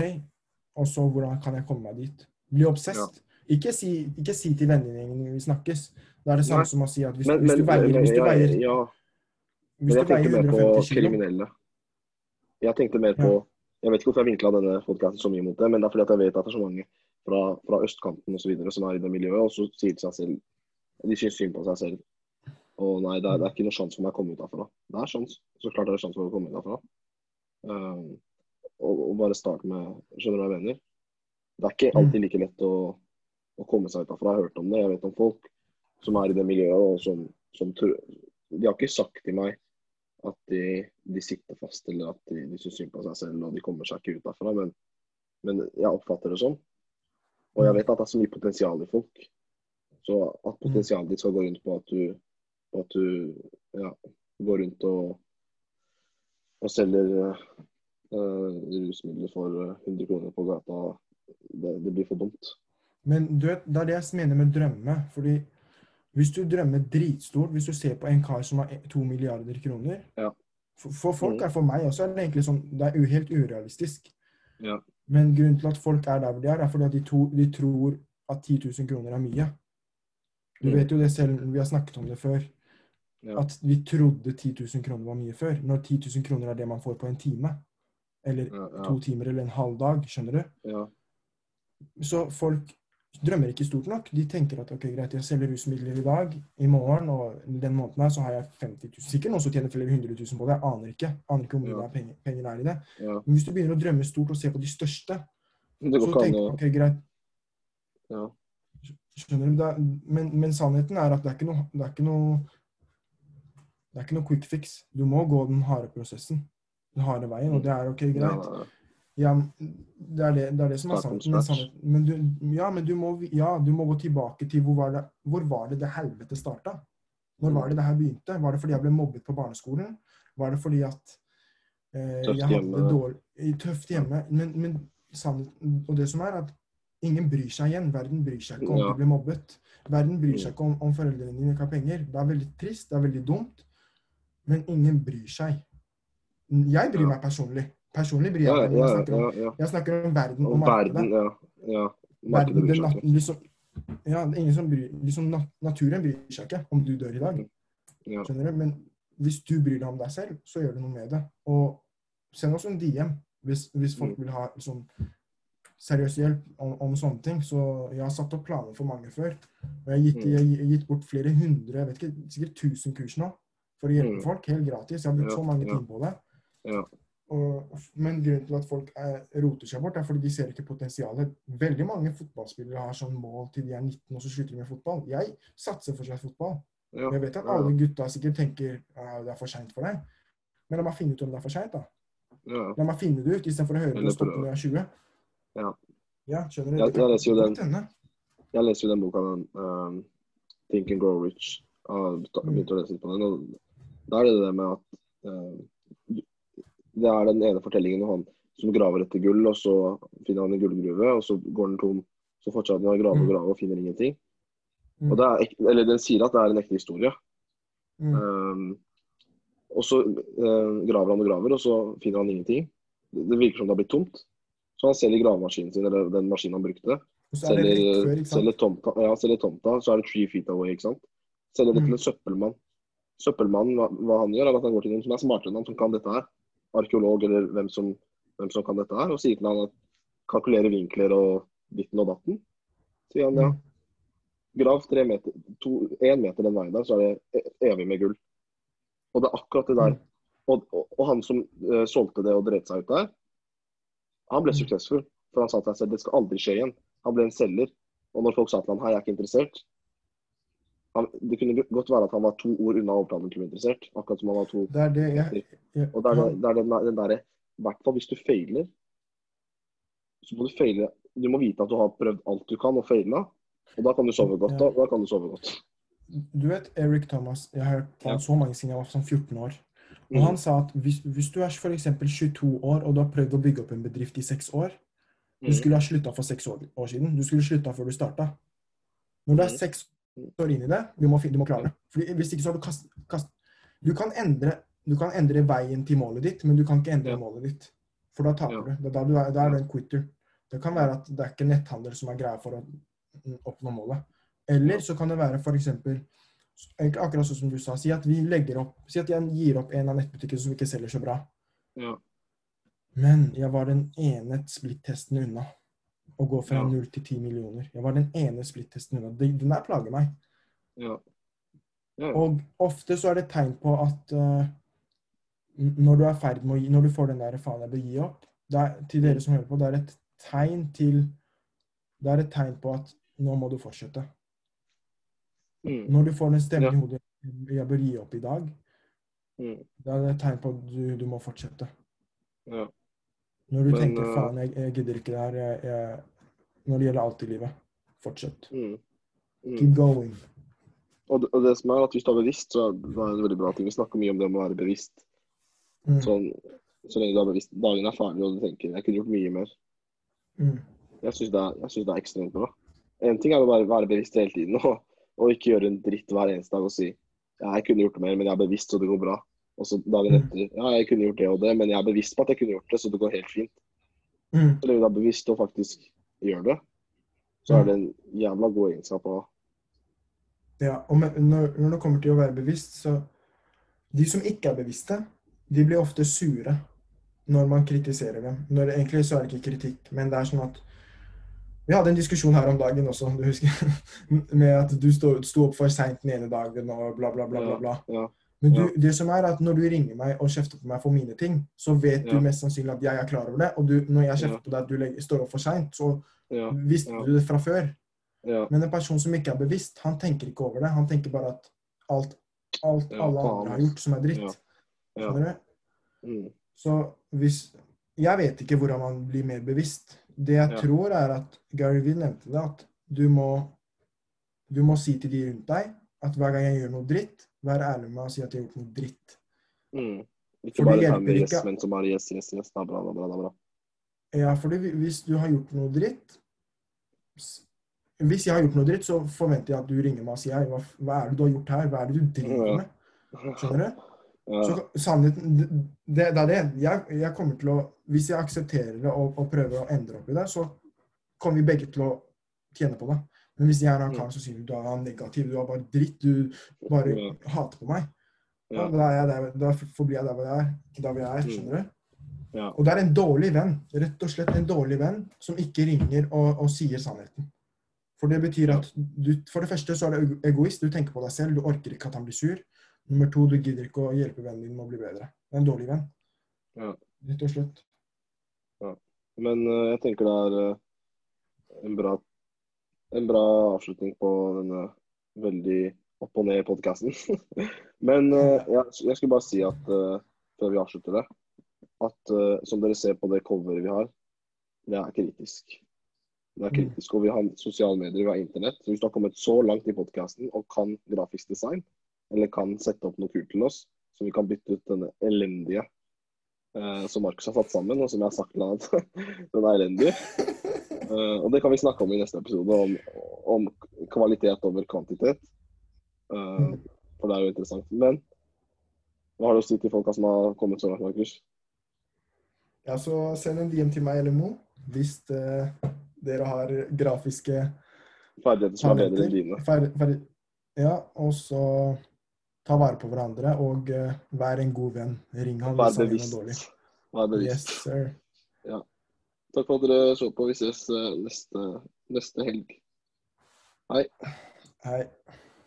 og så hvordan kan jeg komme meg dit? Bli obsessed. Ikke, si, ikke si til vennegjengen vi snakkes. Det er det samme Nei. som å si at hvis, Men, hvis du veier, men hvis du veier, ja, hvis men jeg tenkte mer på kilo kriminelle. Jeg tenkte mer på Jeg vet ikke hvorfor jeg vinkla denne podkasten så mye mot det, men det er fordi at jeg vet at det er så mange fra, fra østkanten videre som er i det miljøet, og så sier de seg selv De syns synd på seg selv. Og nei, det er, det er ikke noe sjanse for meg å komme ut derfra. Det er sjans. Så klart er det sjanse for å komme ut derfra. Um, og, og bare starte med Skjønner du hva jeg mener? Det er ikke alltid like lett å, å komme seg ut derfra. Jeg har hørt om det. Jeg vet om folk som er i det miljøet, og som, som De har ikke sagt til meg at de, de sitter fast, eller at de, de syns synd på seg selv og de kommer seg ikke ut derfra, men, men jeg oppfatter det sånn. Og jeg vet at det er så mye potensial i folk. Så at potensialet ditt skal gå rundt på at du, på at du ja, går rundt og, og selger uh, rusmidler for eh, 100 kroner på gata, det, det blir for dumt. Men du vet, det er det jeg mener med drømme. fordi hvis du drømmer dritstort, hvis du ser på en kar som har e- to milliarder kroner Ja. For, for folk Mm. er for meg også er det egentlig sånn, det er helt urealistisk. Ja. Men grunnen til at folk er der hvor de er, er fordi at de, to, de tror at 10 000 kroner er mye. Du Mm. vet jo det selv, vi har snakket om det før, Ja. at vi trodde 10 000 kroner var mye før. Når 10 000 kroner er det man får på en time, eller Ja, ja, to timer eller en halv dag, skjønner du? Så folk drømmer ikke stort nok. De tenker at ok, greit, jeg selger rusmidler i dag, i morgen, og den måneden her så har jeg 50 000. Sikkert noen som tjener flere hundre tusen på det. Jeg aner ikke. Aner ikke hvor mye Ja. er penger, penger er i det. ja. Men hvis du begynner å drømme stort og se på de største, så tenker du ok, greit, ja. skjønner du? Er, men, men sannheten er at det er ikke noe det er ikke noe det er ikke noe quick fix. Du må gå den harde prosessen. Den harde veien, og det er ok, greit. Ja, det er det, det, er det som er sant. Men, men, du, ja, men du må, ja, du må gå tilbake til hvor var det hvor var det, det helvete starta? Når var det det her begynte? Var det fordi jeg ble mobbet på barneskolen? Var det fordi at eh, jeg hadde hjemme. dårlig Tøft hjemme. Men, men sannheten Og det som er at ingen bryr seg igjen. Verden bryr seg ikke om Ja. du blir mobbet. Verden bryr Mm. seg ikke om, om foreldrene dine ikke har penger. Det er veldig trist, det er veldig dumt, men ingen bryr seg. Jeg bryr meg personlig. Personlig bryr ja, meg. men Jeg snakker om ja, ja. jeg snakker om verden og markedet. ja. ja. Verden, den, ikke. liksom, ja, ingen som bryr, liksom, naturen bryr seg ikke om du dør i dag. Skjønner du? Men hvis du bryr deg om deg selv, så gjør du noe med det. Og send oss en DM hvis, hvis folk Mm. vil ha liksom, seriøs hjelp om, om sånne ting. Så jeg har satt opp planer for mange før. Og jeg har gitt, Mm. jeg har gitt bort flere hundre, jeg vet ikke, sikkert 1000 kurs nå for å hjelpe Mm. folk. Helt gratis. Jeg har brukt Ja, så mange ja. timer på det. Og, men grunnen til at folk er, roter seg bort, er fordi de ser ikke potensialet. Veldig mange fotballspillere har sånn mål til de er 19, og så slutter de med fotball. Jeg satser fortsatt fotball. Ja. Jeg vet at alle gutta sikkert tenker at det er for seint for deg. Men la meg finne ut om det er for seint, da. ja. La meg finne det ut, istedenfor å høre på stoppe når jeg er 20. Ja. Ja, skjønner du? Jeg- jeg leser jo den. Jeg leser jo den boka, den, um, 'Think and Grow Rich'. Jeg har Mm. begynt å lese litt på den. og Da er det det med at um, Det er den ene fortellingen om han som graver etter gull, og så finner han en gullgruve, og så går den tom. Så fortsetter han å grave og Mm. grave og finner ingenting. Mm. Og det er, eller Den sier at det er en ekte historie. Mm. Um, og så uh, graver han og graver, og så finner han ingenting. Det, det virker som det har blitt tomt. Så han selger gravemaskinen sin, eller den maskinen han brukte. Og er Selger, før, selger, tomta, ja, selger tomta, så er det three feet away, ikke sant. Selger det til Mm. en søppelmann. Søppelmannen, hva, hva han gjør, er at han går til noen som er smartere enn han, som kan dette her. Arkeolog eller hvem som, hvem som kan dette her, og sier til han at kalkulere vinkler og ditten og datten. Sier han ja. Mm. Grav tre meter, to, én meter den veien der, så er det e- evig med gull. Og det er akkurat det der. Mm. Og, og, og han som uh, solgte det og dreit seg ut der, han ble Mm. suksessfull. For han sa til seg selv det skal aldri skje igjen. Han ble en selger. Og når folk sa til ham hei, jeg er ikke interessert han, Det kunne godt være at han var to ord unna å overtale dem til å bli interessert. Akkurat som han var to Det er det jeg, jeg Og det er, det, er den, den derre I hvert fall hvis du feiler, så må du feile Du må vite at du har prøvd alt du kan og feila. Og da kan du sove godt. Da, da kan du sove godt. Du vet Eric Thomas, jeg har hørt på Ja. han så mange siden jeg var sånn 14 år. Og Mm. han sa at hvis, hvis du er f.eks. 22 år og du har prøvd å bygge opp en bedrift i seks år Du Mm. skulle ha slutta for seks år, år siden. Du skulle slutta før du starta. Når du er Mm. seks år inn i det, du må, du må klare det. Fordi Hvis ikke så har du kast, kast du, kan endre, du kan endre veien til målet ditt, men du kan ikke endre Ja. målet ditt. For da taper Ja. du. Da, da, du er, da er du en quitter. Det kan være at det er ikke netthandel som er greia for å oppnå målet. Eller så kan det være f.eks. Akkurat sånn som du sa. Si at vi legger opp, si at jeg gir opp en av nettbutikkene som ikke selger så bra. Ja. Men jeg var den ene splitt-testen unna å gå fra Ja. 0 til 10 millioner. Jeg var den ene splitt-testen unna. Den der plager meg. Ja. Ja. Og ofte så er det tegn på at uh, når du er ferd med å gi Når du får den der faen jeg bør gi opp det er, Til dere som hører på, det er et tegn til Det er et tegn på at nå må du fortsette. Mm. Når du får den stemmen Ja. i hodet jeg bør gi opp i dag, Mm. da er det et tegn på at du, du må fortsette. Ja. Når du Men, tenker eh, faen, jeg, jeg gidder ikke det her jeg, jeg, Når det gjelder alt i livet, fortsett. Mm. Mm. Keep going. Og, det, og det som er at hvis du er bevisst, så er det en veldig bra ting. Vi snakker mye om det om å være bevisst. Mm. Sånn, så lenge du er bevisst. Dagen er ferdig, og du tenker jeg kunne gjort mye mer. Mm. Jeg syns det, det er ekstremt bra. En ting er å være, være bevisst hele tiden og, og ikke gjøre en dritt hver eneste dag og si jeg kunne gjort mer, men jeg er bevisst, så det går bra. Og så dagen Mm. etter ja, jeg kunne gjort det og det, men jeg er bevisst på at jeg kunne gjort det, så det går helt fint. Mm. Så lenge du er bevisst og faktisk gjør det, så er det en jævla god egenskap å ha. Ja, og med, når, når det kommer til å være bevisst, så De som ikke er bevisste, de blir ofte sure når man kritiserer dem. Når Egentlig så er det ikke kritikk, men det er sånn at Vi hadde en diskusjon her om dagen også, du husker? Med at du sto, sto opp for seint den ene dagen og bla, bla, bla. bla, bla. Ja, Men du, Ja. det som er at når du ringer meg og kjefter på meg for mine ting, så vet Ja. du mest sannsynlig at jeg er klar over det. Og du, når jeg kjefter Ja. på deg at du legger, står opp for seint, så visste du det fra før. ja. Men en person som ikke er bevisst, han tenker ikke over det. Han tenker bare at alt, alt alle andre har gjort som er dritt. Skjønner du? Mm. Så hvis Jeg vet ikke hvordan man blir mer bevisst. Det jeg tror, er at Gary Vee nevnte det, at du må Du må si til de rundt deg at hver gang jeg gjør noe dritt, vær ærlig med å si at jeg har gjort noe dritt. Mm. Ikke For bare ta yes, men så bare yes, yes, yes. Er bra, er bra. Er bra. Ja, fordi hvis du har gjort noe dritt Hvis jeg har gjort noe dritt, så forventer jeg at du ringer meg og sier hva, hva er det du har gjort her? Hva er det du driver med? Skjønner du? Ja. Så sannheten det, det det er det. Jeg, jeg kommer til å Hvis jeg aksepterer det og, og prøver å endre opp i det, så kommer vi begge til å tjene på det. Men hvis jeg er han karen kar som sier du er negativ, du er bare dritt, du bare Ja. hater på meg, Ja. da, er der, da forblir jeg der hvor jeg er. Der hvor jeg er, Mm. skjønner du? Ja. Og det er en dårlig venn. Rett og slett en dårlig venn som ikke ringer og, og sier sannheten. For det betyr at du, for det første så er du egoist. Du tenker på deg selv. Du orker ikke at han blir sur. Nummer to, du gidder ikke å hjelpe vennen din med å bli bedre. Det er en dårlig venn. Ja. Rett og slett. Men uh, jeg tenker det er uh, en bra, en bra avslutning på denne veldig opp og ned-podkasten. Men uh, jeg, jeg skulle bare si at uh, før vi avslutter det, at uh, som dere ser på det coveret vi har, det er kritisk. Det er Mm. kritisk, og Vi har sosiale medier, vi har internett. Så Hvis du har kommet så langt i podkasten og kan grafisk design, eller kan sette opp noe kult til oss, så vi kan bytte ut denne elendige eh, som Markus har satt sammen, og som jeg har sagt til han at den er elendig, Eh, og det kan vi snakke om i neste episode, om, om kvalitet over kvantitet. Uh, for det er jo interessant. Men hva har du å si til folka som har kommet så langt, Markus? Ja, så send en DM til meg eller Mo hvis eh, dere har grafiske Ferdigheter som er bedre enn dine. Ferdig, ferdig. Ja, og så ta vare på hverandre og uh, vær en god venn. Ring han hvis han er dårlig. Vær bevisst. Yes, sir. Takk for at dere så på. Vi ses eh, neste, neste helg. Hei. Hei.